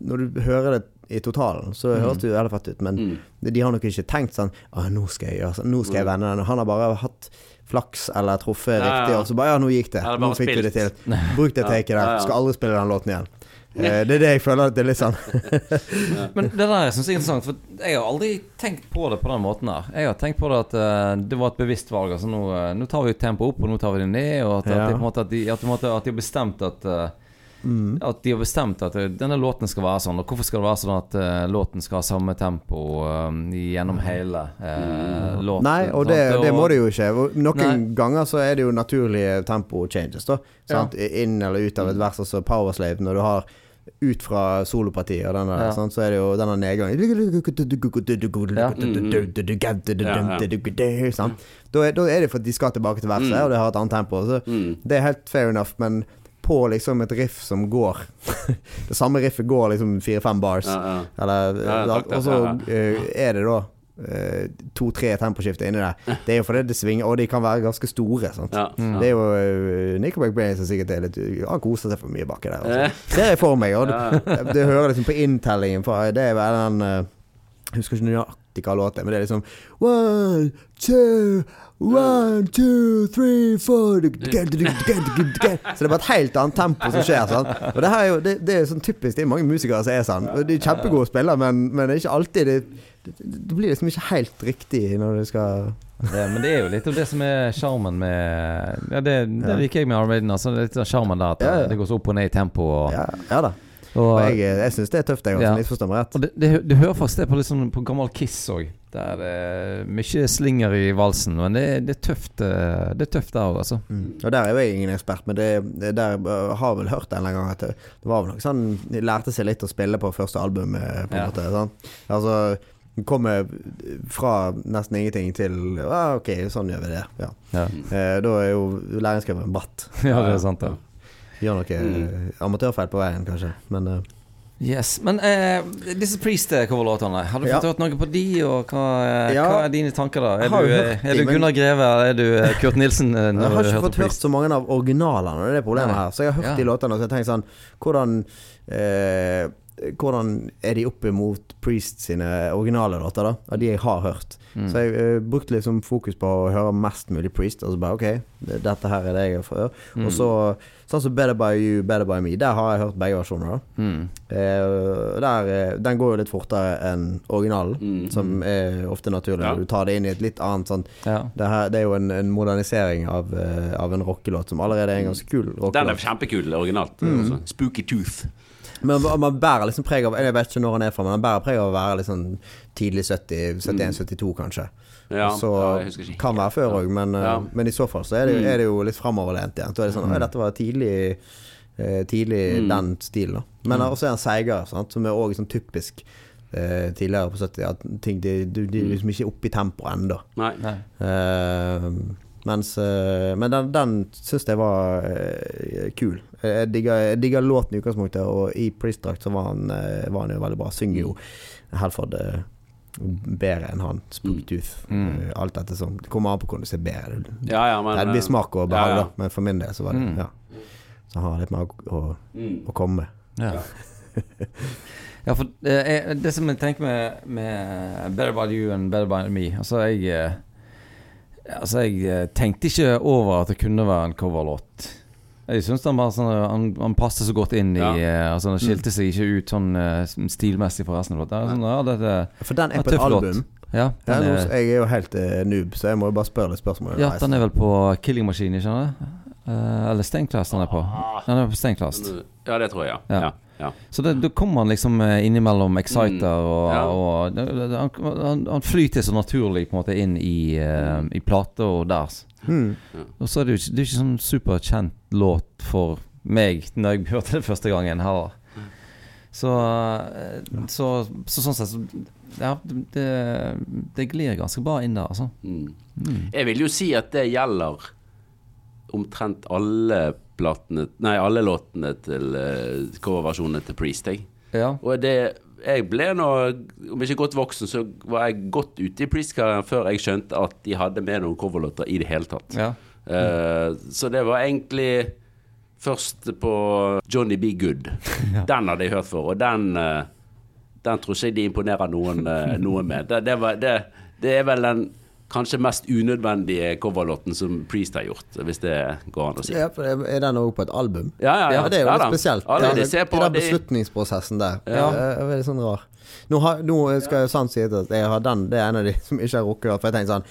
når du hører det i totalen, så Mm. høres det jo veldig fett ut. Men Mm. de har nok ikke tenkt sånn Å, nå skal jeg gjøre sånn, nå skal jeg vende den. Han har bare hatt flaks eller truffet Ja, ja. riktig, og så bare Ja, nå gikk det. Ja, det nå fikk fikk vi det til. Bruk det taket der. Skal aldri spille den låten igjen. [laughs] Eh, det er det jeg føler at det er litt sånn Men det der syns jeg er interessant, for jeg har aldri tenkt på det på den måten her. Jeg har tenkt på det at uh, det var et bevisst valg. Altså nå, uh, nå tar vi tempoet opp, og nå tar vi det ned. Og at, at, Ja. de, måte, at, de, at, på måte, at de har bestemt at eh, At de har bestemt at eh, denne låten skal være sånn. Og hvorfor skal det være sånn at uh, låten skal ha samme tempo uh, gjennom hele uh, låten? Nei, og det, sånn. det må det jo ikke. Noen Nei. ganger så er det jo naturlige tempo changes, da. Ja. Inn eller ut av et vers, altså Powerslave, når du har ut fra solopartiet og denne, Ja. sånn, så er det jo denne nedgangen sant? Da, er, da er det for at de skal tilbake til verset, og det har et annet tempo. Så Mm. det er helt fair enough, men på liksom et riff som går [laughs] Det samme riffet går liksom fire-fem bars. Ja, ja. Eller, Ja, og så ja, eh, er det da eh, to-tre temposkifter inni der. [laughs] Det er jo fordi det svinger, og de kan være ganske store. Sant? Ja, Det er jo uh, Nickelback Brain som sikkert er litt Han koser seg for mye baki der. Altså. Ser jeg for meg. Og [laughs] det, det hører liksom på inntellingen for Det er vel den uh, Jeg husker ikke nøyaktig hva låt er, men det er liksom One, two, one, two, three, four Så det er bare et helt annet tempo som skjer. Sånn. Og det her er jo det, det er sånn typisk Det er mange musikere som er sånn. De er kjempegode spillere, men, men det er ikke alltid det, det, det blir liksom ikke helt riktig når du skal Det, men det er jo litt av det som er sjarmen med Ja, det, det liker jeg med Iron Altså, er litt av sjarmen der at det går så opp og ned i tempo. Og, Ja, ja da. Og, Og jeg, jeg syns det er tøft, jeg. Ja. Misforstå meg rett. og det, det, du hører faktisk det på, litt sånn, på gammel Kiss òg. Det er mye slinger i valsen. Men det, det er tøft eh, Det er tøft der òg, altså. Mm. Og der er jo jeg ingen ekspert, men det, det der uh, har vel hørt en eller annen gang at det, det var vel noe sånn De lærte seg litt å spille på første album, eh, på en Ja. måte. Sant? Altså Kommer fra nesten ingenting til ah, OK, sånn gjør vi det. Ja. Ja, Eh, da er jo læringskurven bratt. [laughs] ja det er sant. Ja. Gjør noe mm. amatørfeil på veien, kanskje. Men uh, Yes, Men uh, disse Priest-coverlåtene, har du fått hørt noe på de, og hva, eh, Ja. hva er dine tanker da? Er du, eh, hørt er du Gunnar Greve, eller er du eh, Kurt Nilsen? eh, [laughs] jeg har ikke fått hørt så mange av originalene, det er det problemet Nei. her. Så jeg har hørt Ja. de låtene, og så jeg tenkt sånn Hvordan eh, Hvordan er de opp imot Priest sine originale låter, da? Av de jeg har hørt. Mm. Så jeg uh, brukte liksom fokus på å høre mest mulig Priest, og så bare OK, dette her er det jeg får høre. Mm. Og så sånn som Better By You, Better By Me, der har jeg hørt begge versjoner, da. Mm. Uh, der, eh, den går jo litt fortere enn originalen, Mm. som er ofte naturlig Ja. du tar det inn i et litt annet sånn Ja. det, her, det er jo en, en modernisering av, uh, av en rockelåt som allerede er en ganske kul Den er kjempekul originalt. Mm. Spooky Tooth. Men man, man bærer liksom preg av Jeg vet ikke når han er fra, men han bærer preg av å være sånn tidlig 70, 71-72, kanskje. Ja, så ja, ikke. kan være før òg, men, eh, Ja. men i så fall så er det, Mm. er det jo litt framoverlent igjen. Så er det sånn Oi, dette var tidlig eh, Tidlig Mm. den stilen, da. Men også er han seigere, som er òg sånn typisk eh, tidligere på 70. At ting de, de, de er Mm. liksom ikke oppe i tempo ennå. Eh, mens eh, Men den, den syns jeg var eh, kul. Jeg digger låten i utgangspunktet, og i Priest-drakt så var han, eh, var han jo veldig bra. Synger jo Helford eh, bedre enn han. Spooktooth. Mm. Eh, alt dette som Det kommer an på hvordan du ser bedre. Ja, ja, men det blir smak og behag, ja, men for min del så var det Mm. Ja. Så han har litt mer å, å, Mm. å komme med. Ja. ja, [laughs] for det, det som jeg tenker med, med Better By You and Better By Me Altså, jeg eh, Altså, jeg eh, tenkte ikke over at det kunne være en coverlåt. Jeg syns han bare sånn Han, han passer så godt inn i Ja. eh, Altså, han skilte seg ikke ut sånn uh, stilmessig fra resten. Sånn, ja, dette For den er på et album. Ja, nå- er, jeg er jo helt uh, noob, så jeg må jo bare spørre litt spørsmål. ja, den er vel på Killing Machine, ikke sant? Uh, eller Steinclass den er på. Den er på Steinclass. Ja, det tror jeg, ja. Ja. Ja. Så det, da kommer han liksom eh, innimellom Exciter Mm, og, ja. og han, han, han flyter så naturlig på en måte inn i, uh, i plata og deres. Hmm. Og så er det jo ikke, det er ikke sånn superkjent låt for meg når jeg [laughs] hørte det første gangen heller. Så, eh, så, så sånn sett så Ja, det, det glir ganske bra inn der, altså. Mm. Mm. Jeg vil jo si at det gjelder omtrent alle platene Nei, alle låtene til uh, coverversjonene til Priest, jeg. Ja. Og det Jeg ble nå, om ikke godt voksen, så var jeg godt ute i Priest-karrieren før jeg skjønte at de hadde med noen coverlåter i det hele tatt. ja. Eh, så det var egentlig først på Johnny B. Good. [laughs] Den hadde jeg hørt for, og den uh, Den tror ikke jeg de imponerer noen, noen med. Det, det, var, det, det er vel den kanskje mest unødvendige coverlåten som Priest har gjort, hvis det går an å si. Ja, for er den òg på et album? Ja, ja, Ja, det er jo litt spesielt. Ja, det, det- ser på I den beslutningsprosessen der. Ja. Det er veldig sånn rar. Nå, har, nå skal jeg sant si at jeg har den Det er en av de som ikke har rukket For jeg tenkte sånn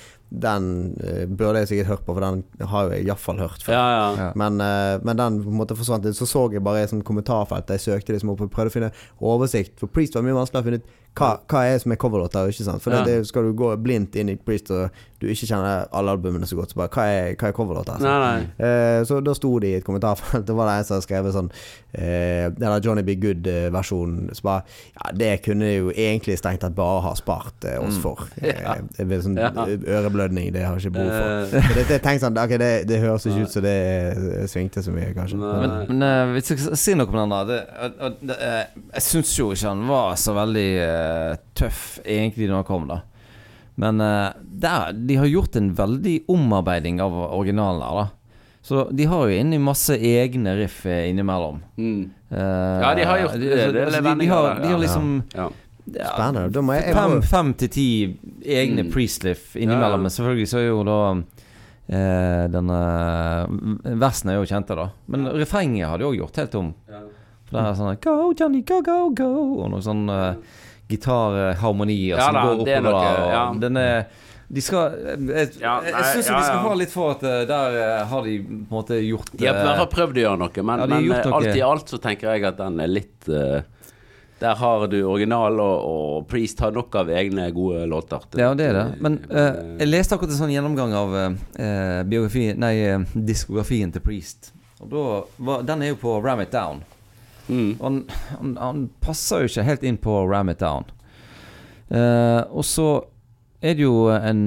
Den uh, burde jeg sikkert hørt på, for den har jeg iallfall hørt før. Ja, ja. Ja. Men, uh, men den på en måte forsvant litt. Så så jeg bare i kommentarfeltet, kommentarfelt. Jeg søkte liksom opp og prøvde å finne oversikt. For Priest var mye vanskeligere å finne ut hva, hva er som er coverlåter. Ikke sant? For Ja. det, skal du gå blindt inn i Priest og du ikke kjenner alle albumene så godt, så bare Hva er, hva er coverlåter? Altså? Nei, nei. Eh, så da sto det i et kommentarfelt [laughs] Det var det en som hadde skrevet sånn eh, Eller Johnny Be Good-versjonen. Så bare Ja, det kunne jo egentlig strengt tatt bare ha spart eh, oss Mm. for. [laughs] Eh, det blir sånn Ja. øreblødning, det har jeg ikke behov for. Eh, det, det sånn okay, det, det høres ikke ut som det eh, svingte så mye, kanskje. Nei. Men, men eh, hvis jeg skal si noe om den da. eh, Jeg syns jo ikke han var så veldig eh, tøff egentlig når han kom, da. Men eh, der, de har gjort en veldig omarbeiding av originalen her, da. Så de har jo inni masse egne riff eh, innimellom. mm. Uh, Ja, de har gjort det. Det det altså, de, de, har, de har liksom ja. ja, Spennende. Da må jeg, jeg Fem, fem til ti egne Mm. priestliff innimellom. ja. Men selvfølgelig så er jo da eh, denne Versen er jo kjente, da. Men refrenget har de òg gjort helt om. Ja. For det er sånn Go, Johnny, go, go, go. Og noe sånn uh, gitarharmonier Ja som da, går er oppover noe, ja. den er de skal Jeg, Ja, jeg, nei, jeg syns ja, de skal ja. ha litt for at eh, der eh, har de på en måte gjort De har i eh, hvert fall prøvd å gjøre noe, men, Ja, men eh, noe. alt i alt så tenker jeg at den er litt uh, Der har du original, og, og Priest har nok av egne gode låter. til- Ja, det er det. Men eh, eh, jeg leste akkurat en sånn gjennomgang av uh, biografien Nei, eh, diskografien til Priest. Og da var, Den er jo på Ram It Down. Mm. Han, han, han passer jo ikke helt inn på Ram It Down. Uh, og så er det jo en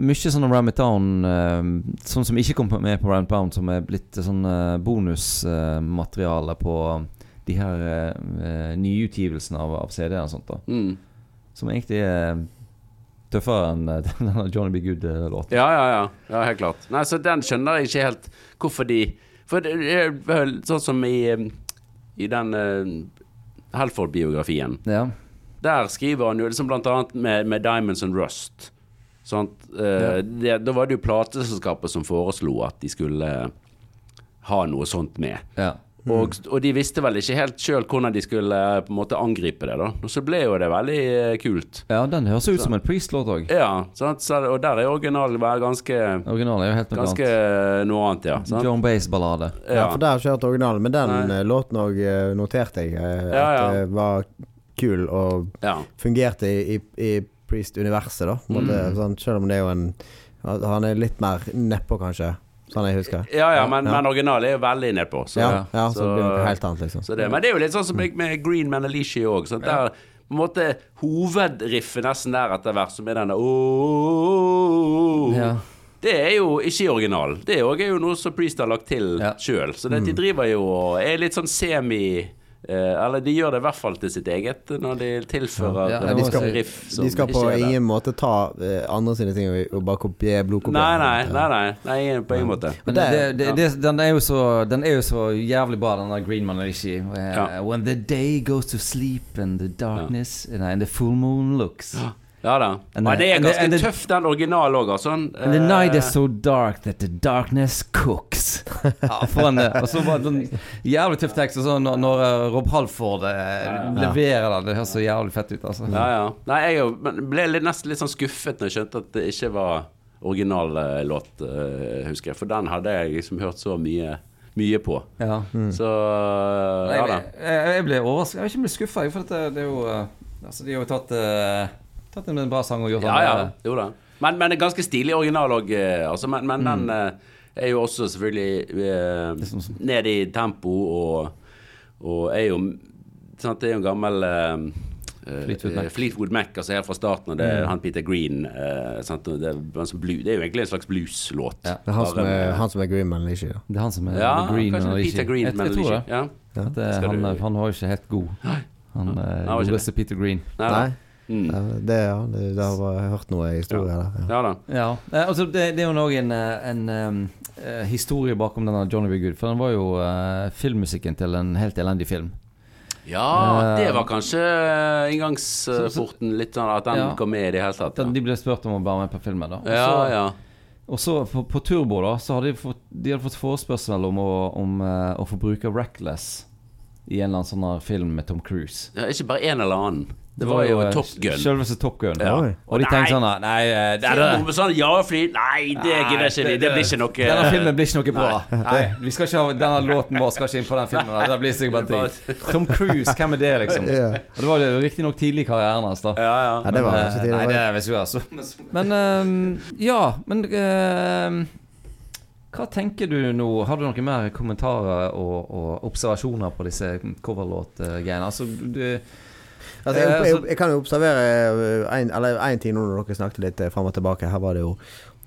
mye sånn Ram It Down uh, Sånn som ikke kom med på Ram It Down, som er blitt sånn uh, bonusmateriale på de her uh, nyutgivelsene av, av CD-er og sånt. da Mm. Som egentlig er tøffere enn [laughs] denne Johnny B. Good-låten. Ja, ja, ja, ja. Helt klart. Nei, så den skjønner jeg ikke helt hvorfor de For det er vel sånn som i, i den uh, Helford-biografien. Ja. Der skriver han jo liksom blant annet med, med Diamonds and Rust. Sånn uh, ja. det, da var det jo plateselskapet som foreslo at de skulle ha noe sånt med. ja. Og, og de visste vel ikke helt sjøl hvordan de skulle eh, på en måte angripe det, da. Og så ble jo det veldig eh, kult. ja den høres ut som en Priest-låt òg. Ja, sant? Så, og der er originalen bare ganske, Originalen er jo helt noe ganske annet. noe annet, ja. Sant? John Bass-ballade. ja, for der har jeg hørt originalen, men den Nei. eh, låten òg noterte jeg at Ja, ja. var kul og ja. fungerte i, i, i Priest-universet, da. Mm. sånn, selv om det er jo en Han er litt mer nedpå, kanskje, sånn jeg husker. Ja, ja, men, Ja. men originalen er jo veldig nedpå. Så, Ja, ja, så, så- det blir noe helt annet, liksom. så det, men det er jo litt sånn som med, Green Man Alicia òg. Der på en måte hovedriffet nesten der etter hvert, som er denne Ja. Det er jo ikke original. Det er jo noe som Priest har lagt til Ja. sjøl. Så det, de driver jo og er litt sånn semi Eller de gjør det i hvert fall til sitt eget når de tilfører Ja, eh, de skal- riff som De skal på ikke er der. ingen måte ta eh, andre sine ting og, bare kopiere blodkopiere. Nei, nei, nei, nei, nei, på ingen måte. Men det- det, det, det, den, er jo så, den er jo så jævlig bra, den der Green Man Alicia. Ja. When the day goes to sleep and the darkness and the full moon looks. Ja da. And Ja, the- det er and the- ganske and tøff, den originalen òg, altså. And the Eh, night is so dark that the darkness cooks. [laughs] ja, for en, og så var det en jævlig tøff tekst. Og så når, når eh, Rob Halford ja. leverer det, det høres så jævlig fett ut, altså. Ja, ja. Nei, jeg ble litt, nesten litt sånn skuffet når jeg skjønte at det ikke var original eh, låt, eh, husker jeg. For den hadde jeg liksom hørt så mye, mye på. Ja. Så ja da. jeg, jeg ble overrasket. Jeg vet ikke om jeg ble skuffa, for det, det er jo eh, Altså, de har jo tatt uh, Tatt en bra sang og gjort Ja, den ja. Jo da. Men, men det ganske stilig original òg, altså. Men, men Mm. den eh, er jo også selvfølgelig eh, sånn ned i tempo og, og er jo sant, Det er jo en gammel eh, eh, Fleetwood Mac. eh, Fleetwood Mac, altså helt fra starten. Og det er han Peter Green. eh, sant, det, er sånn blues, det er jo egentlig en slags blueslåt. Ja. Det er han som er, han som er Green Man Leashy. Det er han som er ja, green. det Peter Green, jeg, jeg tror det. Ja. At, eh, han, du- han var jo ikke helt god. Han Han eh, var ikke godeste Peter Green. Nei. Nei, Mm. det, ja, det, det har jeg hørt noe historie der. Ja. Ja da. Ja, eh, altså det, det er jo òg en, eh, en eh, historie bakom denne Johnny B. Good. For den var jo uh, filmmusikken til en helt elendig film. Ja, det var kanskje inngangsporten litt sånn at den Ja. kom med i det hele tatt. Den, Ja, de ble spurt om å være med på filmen. da ja. så- ja. Og så på, på Turbo da Så hadde de fått, de hadde fått forespørsel om, å, om uh, å få bruke Reckless i en eller annen sånn film med Tom Cruise. ja ikke bare en eller annen. Det var jo Top Gun. Selveste Top Gun. Ja. Og de tenkte sånn Nei, eh, Det er noe sånn ja-fly Nei, det gidder ikke vi. Det blir ikke noe Denne filmen blir ikke noe bra. Nei, vi skal ikke ha Denne låten vår skal ikke inn på den filmen. Det blir sikkert bare drit. Tom Cruise, hvem er det, liksom? Ja. Og det var jo riktignok tidlig i karrieren hans, da. Ja, ja. Ja, det var ikke eh, tidlig. Nei, det er visst altså. Men um, ja, men um, hva tenker du nå? Har du noen mer kommentarer og, og observasjoner på disse coverlåt-greiene? Altså, du Altså, jeg, Eh, jeg, altså- jeg kan jo observere en, eller ting nå når dere snakket litt eh, fram og tilbake. Her var det jo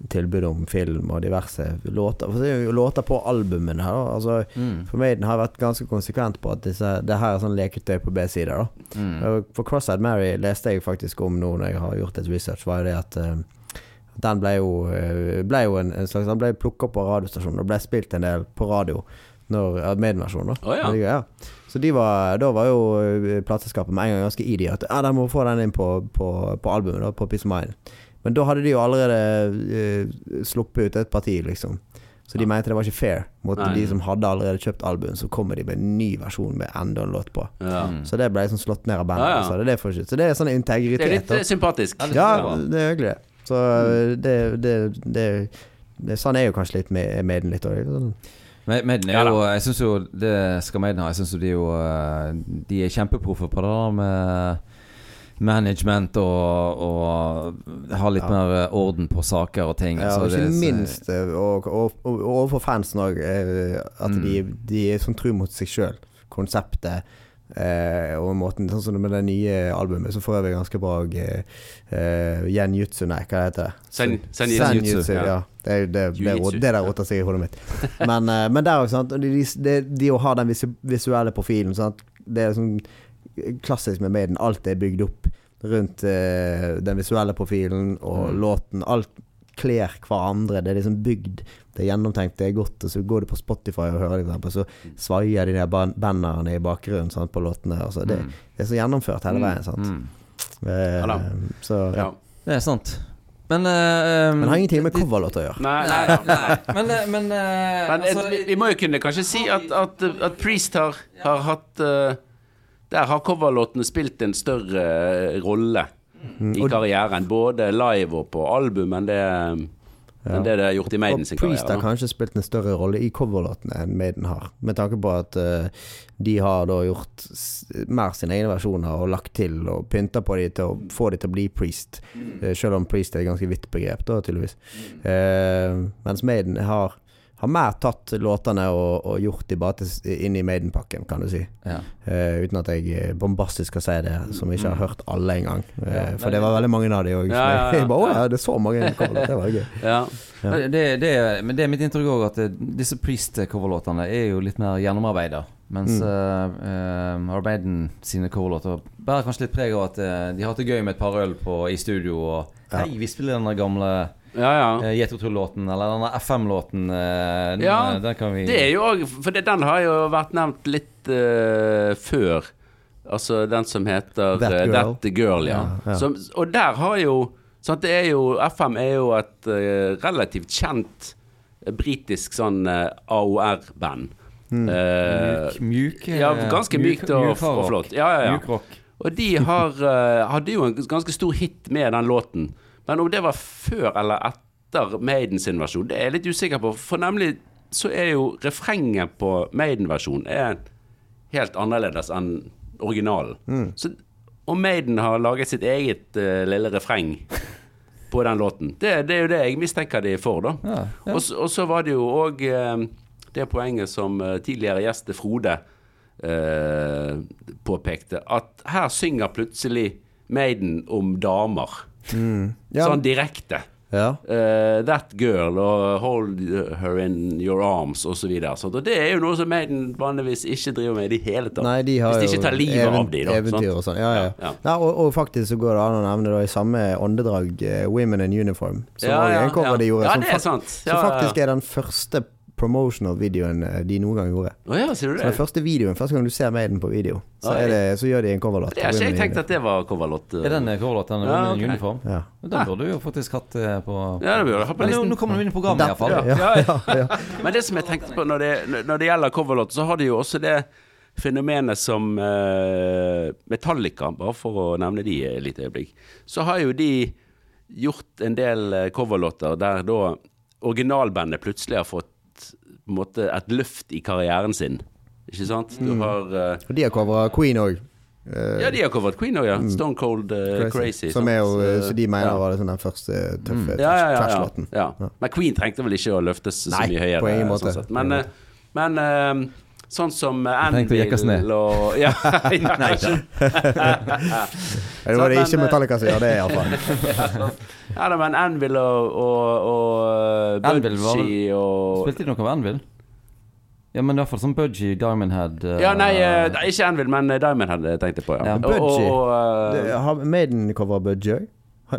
tilbud om film og diverse låter. For det er jo låter på albumene her. Altså, mm, for Maiden har vært ganske konsekvent på at disse, det her er sånn leketøy på B-sider. mm, For Cross-Eyed Mary leste jeg faktisk om nå når jeg har gjort et research, var jo det at eh, den ble jo, eh, ble jo en, en slags Den ble plukka opp på radiostasjonen og ble spilt en del på radio når Maiden-versjonen. da Å, ja. Ja. Så de var, da var jo plateselskapet med en gang ganske i de at ja, de må få den inn på, på, på albumet, da, på Peace of Mind. Men da hadde de jo allerede uh, sluppet ut et parti, liksom. Så de mente det var ikke fair mot Nei. de som hadde allerede kjøpt album. Så kommer de med en ny versjon med enda en låt på. ja. mm. Så det ble liksom slått ned av bandet. Ja, ja. Altså. Det, er det, så det er sånn Det er litt da. eh, sympatisk. Ja, det- Ja, er hyggelig. Så det, det, det, det Sånn er jo kanskje litt med Maiden litt òg. Maiden er Ja jo Jeg syns jo det skal Maiden ha. Jeg syns jo de er jo eh, De er kjempeproffe på det der med management og, og ha litt Ja. mer eh, orden på saker og ting. Ja, Så og ikke det- minst eh, og, overfor fansen òg, at Mm. de, de er sånn tru mot seg sjøl. Konseptet. Eh, og måten Sånn som med det nye albumet, så får jeg er ganske bra eh, Genjutsu, nei, hva heter det? Sen- jutsu, Senjutsu, ja. ja. Det, er- det, det, det, der roter seg i hodet mitt. Men, eh, men er sant og De, de, de å ha den visu- visuelle profilen sant? Det er sånn klassisk med Maiden. Alt er bygd opp rundt eh, den visuelle profilen og Mm. låten. Alt kler hverandre. Det er liksom bygd. Det er gjennomtenkt, det er godt. Og så går du på Spotify og hører det, eksempel, så svaier de der ban- bannerne i bakgrunnen sant, på låtene. Altså, det, Mm. det er så gjennomført hele veien. Sant? Mm. Eh, Ja så, ja. Ja. Det er sant. Men uh, Men har ingenting med coverlåt å gjøre. Nei, nei, nei. [laughs] Men, uh, men, uh, Men altså, eh, vi- vi må jo kunne kanskje si at, at, at Priest har, har hatt eh, Der har coverlåtene spilt en større eh, rolle Mm. i karrieren. Både live og på album enn det, Ja. enn det det har gjort i Maiden Og Priest har kanskje spilt en større rolle i coverlåtene enn Maiden har. Med tanke på at uh, de har da gjort mer sine egne versjoner og lagt til og pynta på de til å få de til å bli Priest. Uh, selv om Priest er et ganske vidt begrep, da, tydeligvis. Uh, mens Maiden har, har mer tatt låtene og, og gjort de bare til, inn i Maiden-pakken, kan du si. ja. Uh, uten at jeg eh, bombastisk skal si det, som ikke har hørt alle engang. Uh, Ja, for det var veldig mange av de òg. Ja, ja, ja. Bare, «Å ja, det er så mange coverlåter. Det var gøy. [laughs] Ja. Ja. Det, det, men det er mitt inntrykk òg, at eh, disse Priest-coverlåtene er jo litt mer gjennomarbeida. Mens Mm. uh, uh, Maiden sine coverlåter bærer kanskje litt preg av at eh, de har hatt det gøy med et par øl på, i studio. Og Ja. Hei, vi spiller den gamle ja, ja. uh, Jetro Tull-låten, eller denne FM-låten. eh, den, Ja, eh, den kan vi Det er jo òg For det, den har jo vært nevnt litt uh, før. Altså den som heter That Girl. Girl. That Girl, ja. Ja, ja. Som, og der har jo sant, det er jo FM er jo et uh, relativt kjent eh, britisk sånn uh, AOR-band. Mm. Eh, Mjuk, mjuk eh, ja, ganske mykt og, mjuk og flott. Ja, ja, ja. Mjuk rock. Og de har, eh, hadde jo en ganske stor hit med den låten. Men om det var før eller etter Maiden sin versjon, det er jeg litt usikker på. For nemlig så er jo refrenget på Maiden-versjonen er helt annerledes enn originalen. Mm. Så, og Maiden har laget sitt eget uh, lille refreng på den låten. Det, det er jo det jeg mistenker de for, da. Ja, ja. Og, og så var det jo òg det poenget som uh, tidligere gjest Frode påpekte, at her synger plutselig Maiden om damer. Mm. Ja, Sånn direkte. ja. Uh, that girl og hold her in your arms osv. Og, det er jo noe som Maiden vanligvis ikke driver med i det hele tatt. Nei, de har Hvis de ikke tar livet av de, da. Eventyr og sånn. Ja, ja. Ja, ja. Og, og faktisk så går det an å nevne da i samme åndedrag eh, Women in Uniform, som Ja, ja, en cover de gjorde. Ja, det er sant. som faktisk er den første promotional-videoen eh, de noen gang gjorde. Oh ja, ser du Så den første videoen, første gang du ser Maiden på video, så, er det, så gjør de en coverlåt. Det har ikke jeg tenkte tenkt at det var coverlåt. eh. Er den coverlåten Ja, ja, okay. uniform? Ja. Den burde du jo faktisk hatt eh, på Ja, det burde du ha på Men nå, listen. nå kommer du inn i programmet, iallfall. ja, Ja, ja, [laughs] ja. Men det som jeg tenkte på når det, når det gjelder coverlåt, så har de jo også det fenomenet som uh, Metallica, bare for å nevne de et lite øyeblikk, så har jo de gjort en del eh, coverlåter der da originalbandet plutselig har fått på en måte et løft i karrieren sin. Ikke sant? Du har uh, Og de har covra Queen òg. Ja, de har covret Queen òg, ja. Stone Cold uh, Crazy. Som er jo, eh, så de mener ja. var liksom den første tøffe ja, ja, ja, trash-låten. ja. Men Queen trengte vel ikke å løftes så Nei, mye høyere. på ingen måte. Sånn. Men, eh, men eh, sånn som ned. Anvil og [laughs] ja, [laughs] ja, Nei da. [laughs] Det var det ikke men, Metallica som gjør det, iallfall. ja da, men Anvil og, og, og Anvil var Budgie og Spilte de noe av Anvil? Ja, men i hvert fall som Budgie, Diamond Head uh, Ja, nei, uh, ikke Anvil, men Diamond Diamond tenkte jeg på. Ja. Ja. Og, og, Budgie. og, eh, Det- Har Maiden cover Budgie òg?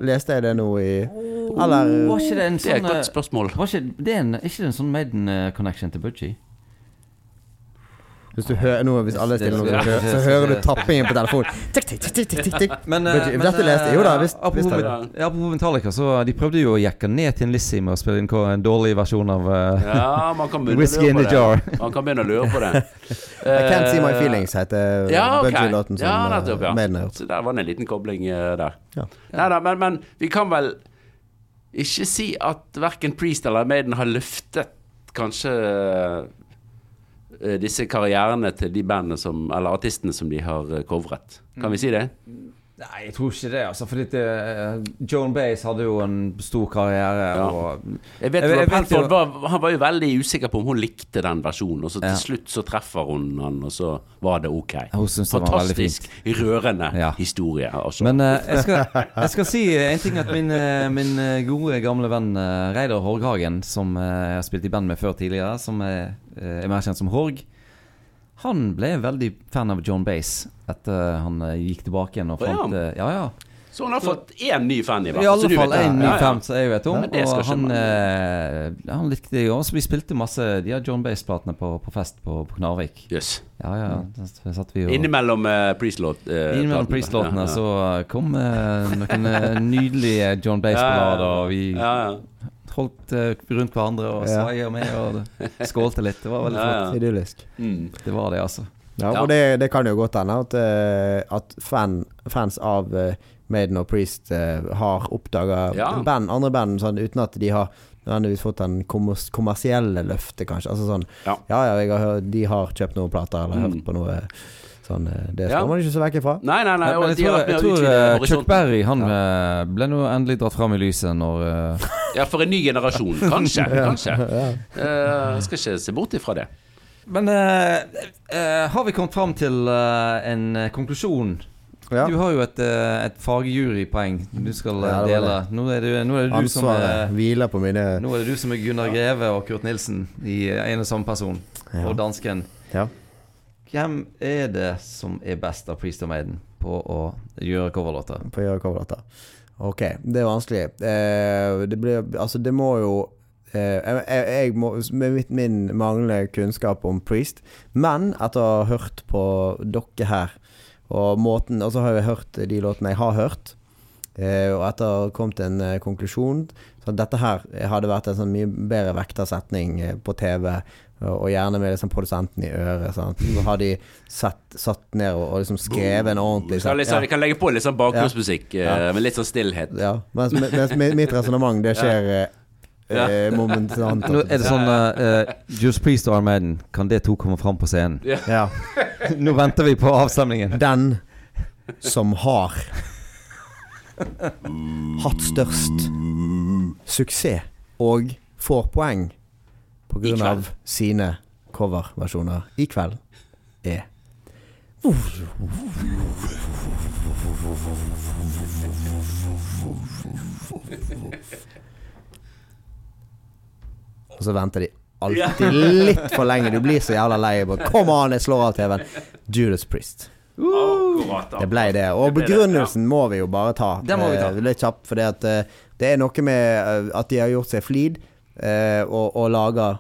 Leste jeg det nå i Eller Var ikke det en det er et sånn godt eh, spørsmål. var ikke, det en, ikke det en sånn Maiden-connection til Budgie? Hvis du hører noe hvis alle stiller noe, så, hører- så hører du [laughs] tappingen på telefonen. Tikk, tikk, tikk, tikk, tikk. [laughs] Men, eh, Dette leste jeg. Jo da, eh, visst- apropos, visst har Apropos Metallica, så de prøvde jo å jekke ned til Lizzie med å spille inn en dårlig versjon av uh, Ja, Whisky in the jar. Man kan begynne å lure på det. [laughs] I Can't See My Eh, Feelings heter Ja, okay. Budgie-låten som Ja, eh, nettopp, ja. Maiden har gjort. Så der var det en liten kobling uh, der. Ja. Nei da, men, men vi kan vel ikke si at verken Priest eller Maiden har løftet kanskje eh, disse karrierene til de bandene som Eller artistene som de har eh, covret. Kan vi si det? Nei, jeg tror ikke det. altså Fordi det, eh, Joan Baez hadde jo en stor karriere. Ja. Og, Jeg vet, Jeg- jeg Penfold var, Han var jo veldig usikker på om hun likte den versjonen, og så til Ja. slutt så treffer hun han, og så var det ok. Hun syntes det var Fantastisk rørende Ja. historie. Altså. Men uh, jeg, skal, jeg skal si en ting at min, eh, min gode, gamle venn Reidar Horghagen, som jeg har spilt i band med før tidligere, som er, er mer kjent som Horg, han ble veldig fan av John Bass etter han eh, gikk tilbake igjen og Å, ja. eh, Ja, ja. Så hun har fått én ny fan, i hvert fall. I alle fall én ny fan som jeg vet om. Ja, og han, eh, han likte det jo. Så vi spilte masse de har John-Base-platene på, på fest på, på Knarvik. Yes. Ja, ja. Der satt vi og Innimellom uh. Priest-låtene Ja, ja. så kom uh, noen nydelige John Base-blader, og vi ja, ja. holdt uh, rundt hverandre og svaia med og [laughs] skålte litt. Det var veldig Ja, flott. Idyllisk. Mm. Det var det, altså. Ja, Ja. og det, det kan jo godt hende at, at fan, fans av eh, Maiden og Priest eh, har oppdaga Ja. band, andre band sånn, uten at de har nødvendigvis fått den kommersielle løftet, kanskje. Altså sånn Ja. Ja, ja, jeg har hørt, de har kjøpt noen plater eller Mm. hørt på noe sånn det Det Ja. skal man ikke se vekk ifra. Nei, nei, nei. Men og jeg tror, jeg jeg tror eh, Chuck. Berry han ja. ble nå endelig dratt fram i lyset når uh... [laughs] Ja, for en ny generasjon. Kanskje. [laughs] kanskje. Eh, skal ikke se bort ifra det. Men uh, eh, har vi kommet fram til eh, en eh, konklusjon? Ja. Du har jo et, eh, et fagjurypoeng du skal eh, Ja, det dele. Nå er, det, nå, er det du som er, hviler på mine nå er det du som er Gunnar Greve og Kurt Nilsen i eh, en og samme person. Ja. Og dansken. Ja. Hvem er det som er best av Priest og Maiden på å gjøre coverlåter? på å gjøre coverlåter. Ok, det er vanskelig. Eh, det blir Altså, det må jo eh, jeg, jeg, jeg må, Med mitt, min manglende kunnskap om Priest, men etter å ha hørt på dere her, og måten Og så har jeg hørt de låtene jeg har hørt, eh, og etter å ha kommet til en eh, konklusjon Så dette her hadde vært en sånn mye bedre vekta setning eh, på TV. Og gjerne med liksom produsenten i øret. Sant? Så har de sett, satt ned og, og liksom skrevet en ordentlig sånn, liksom, ja. Vi kan legge på litt sånn bakgrunnsmusikk eh, Ja. med litt sånn stillhet. Ja, mens, mens mitt resonnement, det skjer eh, Ja. eh, momentant. [laughs] Nå er det sånn uh, Juice Priest og Iron Maiden, kan det to komme fram på scenen? Ja. [laughs] Nå venter vi på avstemningen. Den som har hatt størst suksess og får poeng på grunn av sine coverversjoner i kveld, er Og så venter de alltid litt for lenge. Du blir så jævla lei. Kom an, jeg slår av TV-en. Judas Priest. Akkurat. Det ble det. Og begrunnelsen må vi jo bare ta. Det må vi ta. Eh, litt kjapt, for det er noe med eh, at de har gjort seg flid, eh, og, og laga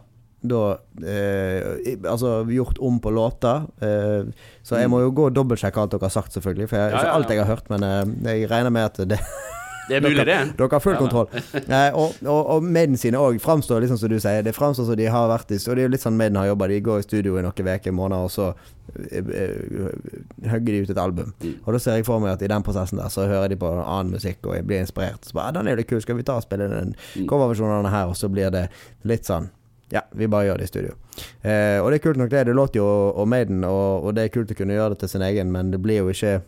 da eh, Altså gjort om på låter. Eh, så jeg må jo gå og dobbeltsjekke alt dere har sagt, selvfølgelig. For jeg, ikke alt jeg har hørt, men eh, jeg regner med at det Det er mulig, det. Dere har full kontroll. [laughs] Eh, og, og, og Maiden sine òg framstår liksom som du sier. Det framstår som de har vært i Og det er jo litt sånn Maiden har jobba. De går i studio i noen uker, måneder, og så eh, eh, hugger de ut et album. Mm. Og da ser jeg for meg at i den prosessen der så hører de på annen musikk og jeg blir inspirert. Så bare, ja, den er jo litt kul, skal vi ta og spille den Mm. coverversjonen her? Og så blir det litt sånn ja, vi bare gjør det i studio. Eh, og det er kult nok, det. Det låter jo og Maiden, og, og det er kult å kunne gjøre det til sin egen, men det blir jo ikke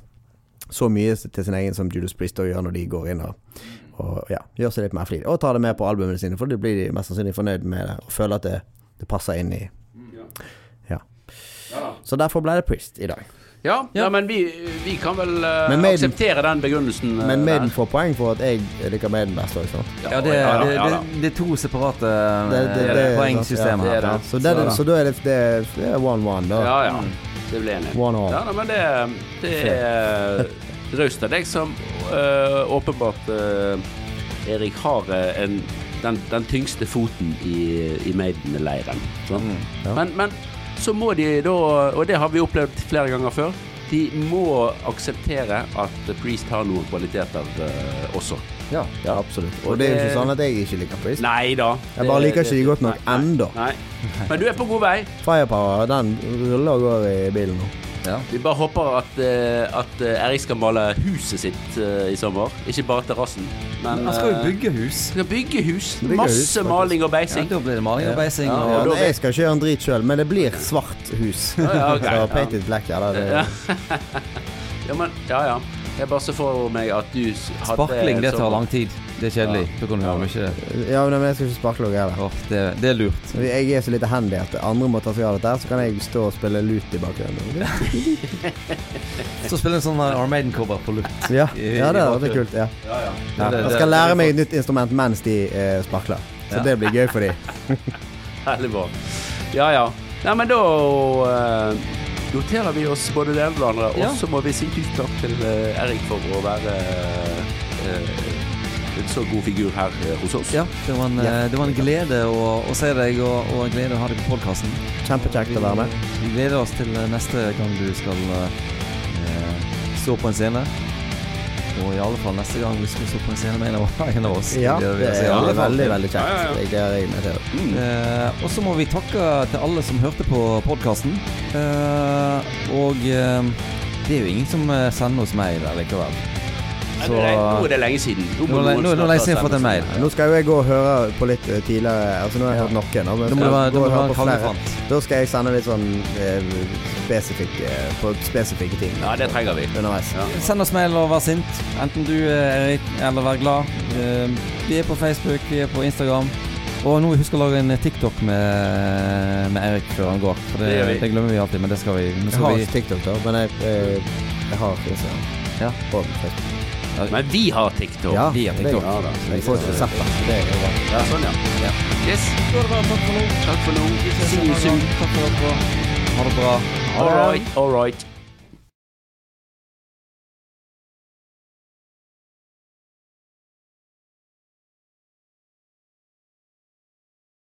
så mye til sin egen som Judas Priest gjør når de går inn og, og ja, gjør seg litt mer flid. Og tar det med på albumene sine, for da blir de mest sannsynlig fornøyd med det og føler at det, det passer inn i Ja. Så derfor ble det Priest i dag. Ja, ja. men vi, vi kan vel uh, Men Maiden- akseptere den begrunnelsen. Uh, Men Maiden får poeng for at jeg liker Maiden best Også. Ja, det, ja, det, det, det er to separate Det- det- eh, poengsystemer er. Så, da er det one-one, da. Ja, ja. Det ble enig. One all. Ja, nei, men det, det er raust av deg som øh, åpenbart øh, Erik har øh, en, den, den tyngste foten i, i Maiden-leiren. sant? Ja. Men, men så må de da, og det har vi opplevd flere ganger før, de må akseptere at Priest har noen kvaliteter øh, også. Ja, Ja. absolutt. Og Og det er jo ikke sånn at jeg ikke liker Priest. Nei da. Jeg bare liker ikke de godt nok ennå. Men du er på god vei. Firepower, den ruller og går i bilen nå. Ja. Vi bare håper at, eh, at eh, Erik skal male huset sitt eh, i sommer. Ikke bare terrassen. Men Han skal jo bygge hus. skal bygge hus. Bygge Masse hus, maling og beising. Ja, da blir det maling og beising. Ja, og- Ja, da jeg skal ikke gjøre en drit sjøl, men det blir svart hus. Ja, ja, ok. [laughs] Så painted black, ja. Det, Ja. [laughs] ja, men Ja, ja. Jeg bare så for meg at du hadde Sparkling, det tar lang tid. Det er kjedelig. Da kan du ja. ikke ja, men jeg skal ikke sparkle noe heller. Åh, det, det er lurt. Jeg er så lite handy at andre må ta seg av dette, så kan jeg stå og spille lut i bakgrunnen. Så spille en sånn Armaden-cover på lute. Ja, ja det hadde er kult. Ja. Ja, ja. Ja. det- Jeg skal lære meg et nytt instrument mens de eh, sparkler. Så Ja. det blir gøy for de. [laughs] Herlig bra. Ja, ja. Nei, men da eh, noterer vi oss både det ene og det andre. Og så må vi si tusen takk til eh, Erik for å være uh, en så god figur her eh, hos oss. Ja, det var en, Ja. det var en glede å, å se deg, og, og en glede å ha deg på podkasten. Kjempekjekt å være med. Vi gleder oss til neste gang du skal uh, stå på en scene. Og i alle fall neste gang vi skal stå på en scene med en av, [laughs] en av oss. Ja, det, det i er veldig, til. veldig kjekt. Ja, ja, ja. Jeg gleder jeg til. Mm. Eh, og så må vi takke til alle som hørte på podkasten. og eh, det er jo ingen som eh, sender oss mail likevel. Er- Nå er det lenge siden. Nå må er det- lenge siden jeg har fått en mail. Nå skal jo jeg gå og høre på litt eh, tidligere Altså Nå har jeg hørt noen. da, men skal jeg gå og høre på flere. Da skal jeg sende litt sånn eh, spesifikke på spesifikke ting. Ja, det trenger vi. Underveis. Ja. Send oss mail og vær sint. Enten du er eller vær glad. Eh, vi er på Facebook, vi er på Instagram. Og nå husk å lage en TikTok med, med Erik før han går. For det, Det det glemmer vi alltid, men det skal vi. Skal Jeg har vi TikTok, da, men jeg, jeg, jeg har Instagram. Ja. På Facebook. Men vi har TikTok. Ja, vi har TikTok. Ja, da. Vi får ikke sett det. Det er bra. Ja, sånn, ja. Yes. Er det bare takk for nå. Takk for nå. Vi ses See you soon. Ha det bra. All right. All right.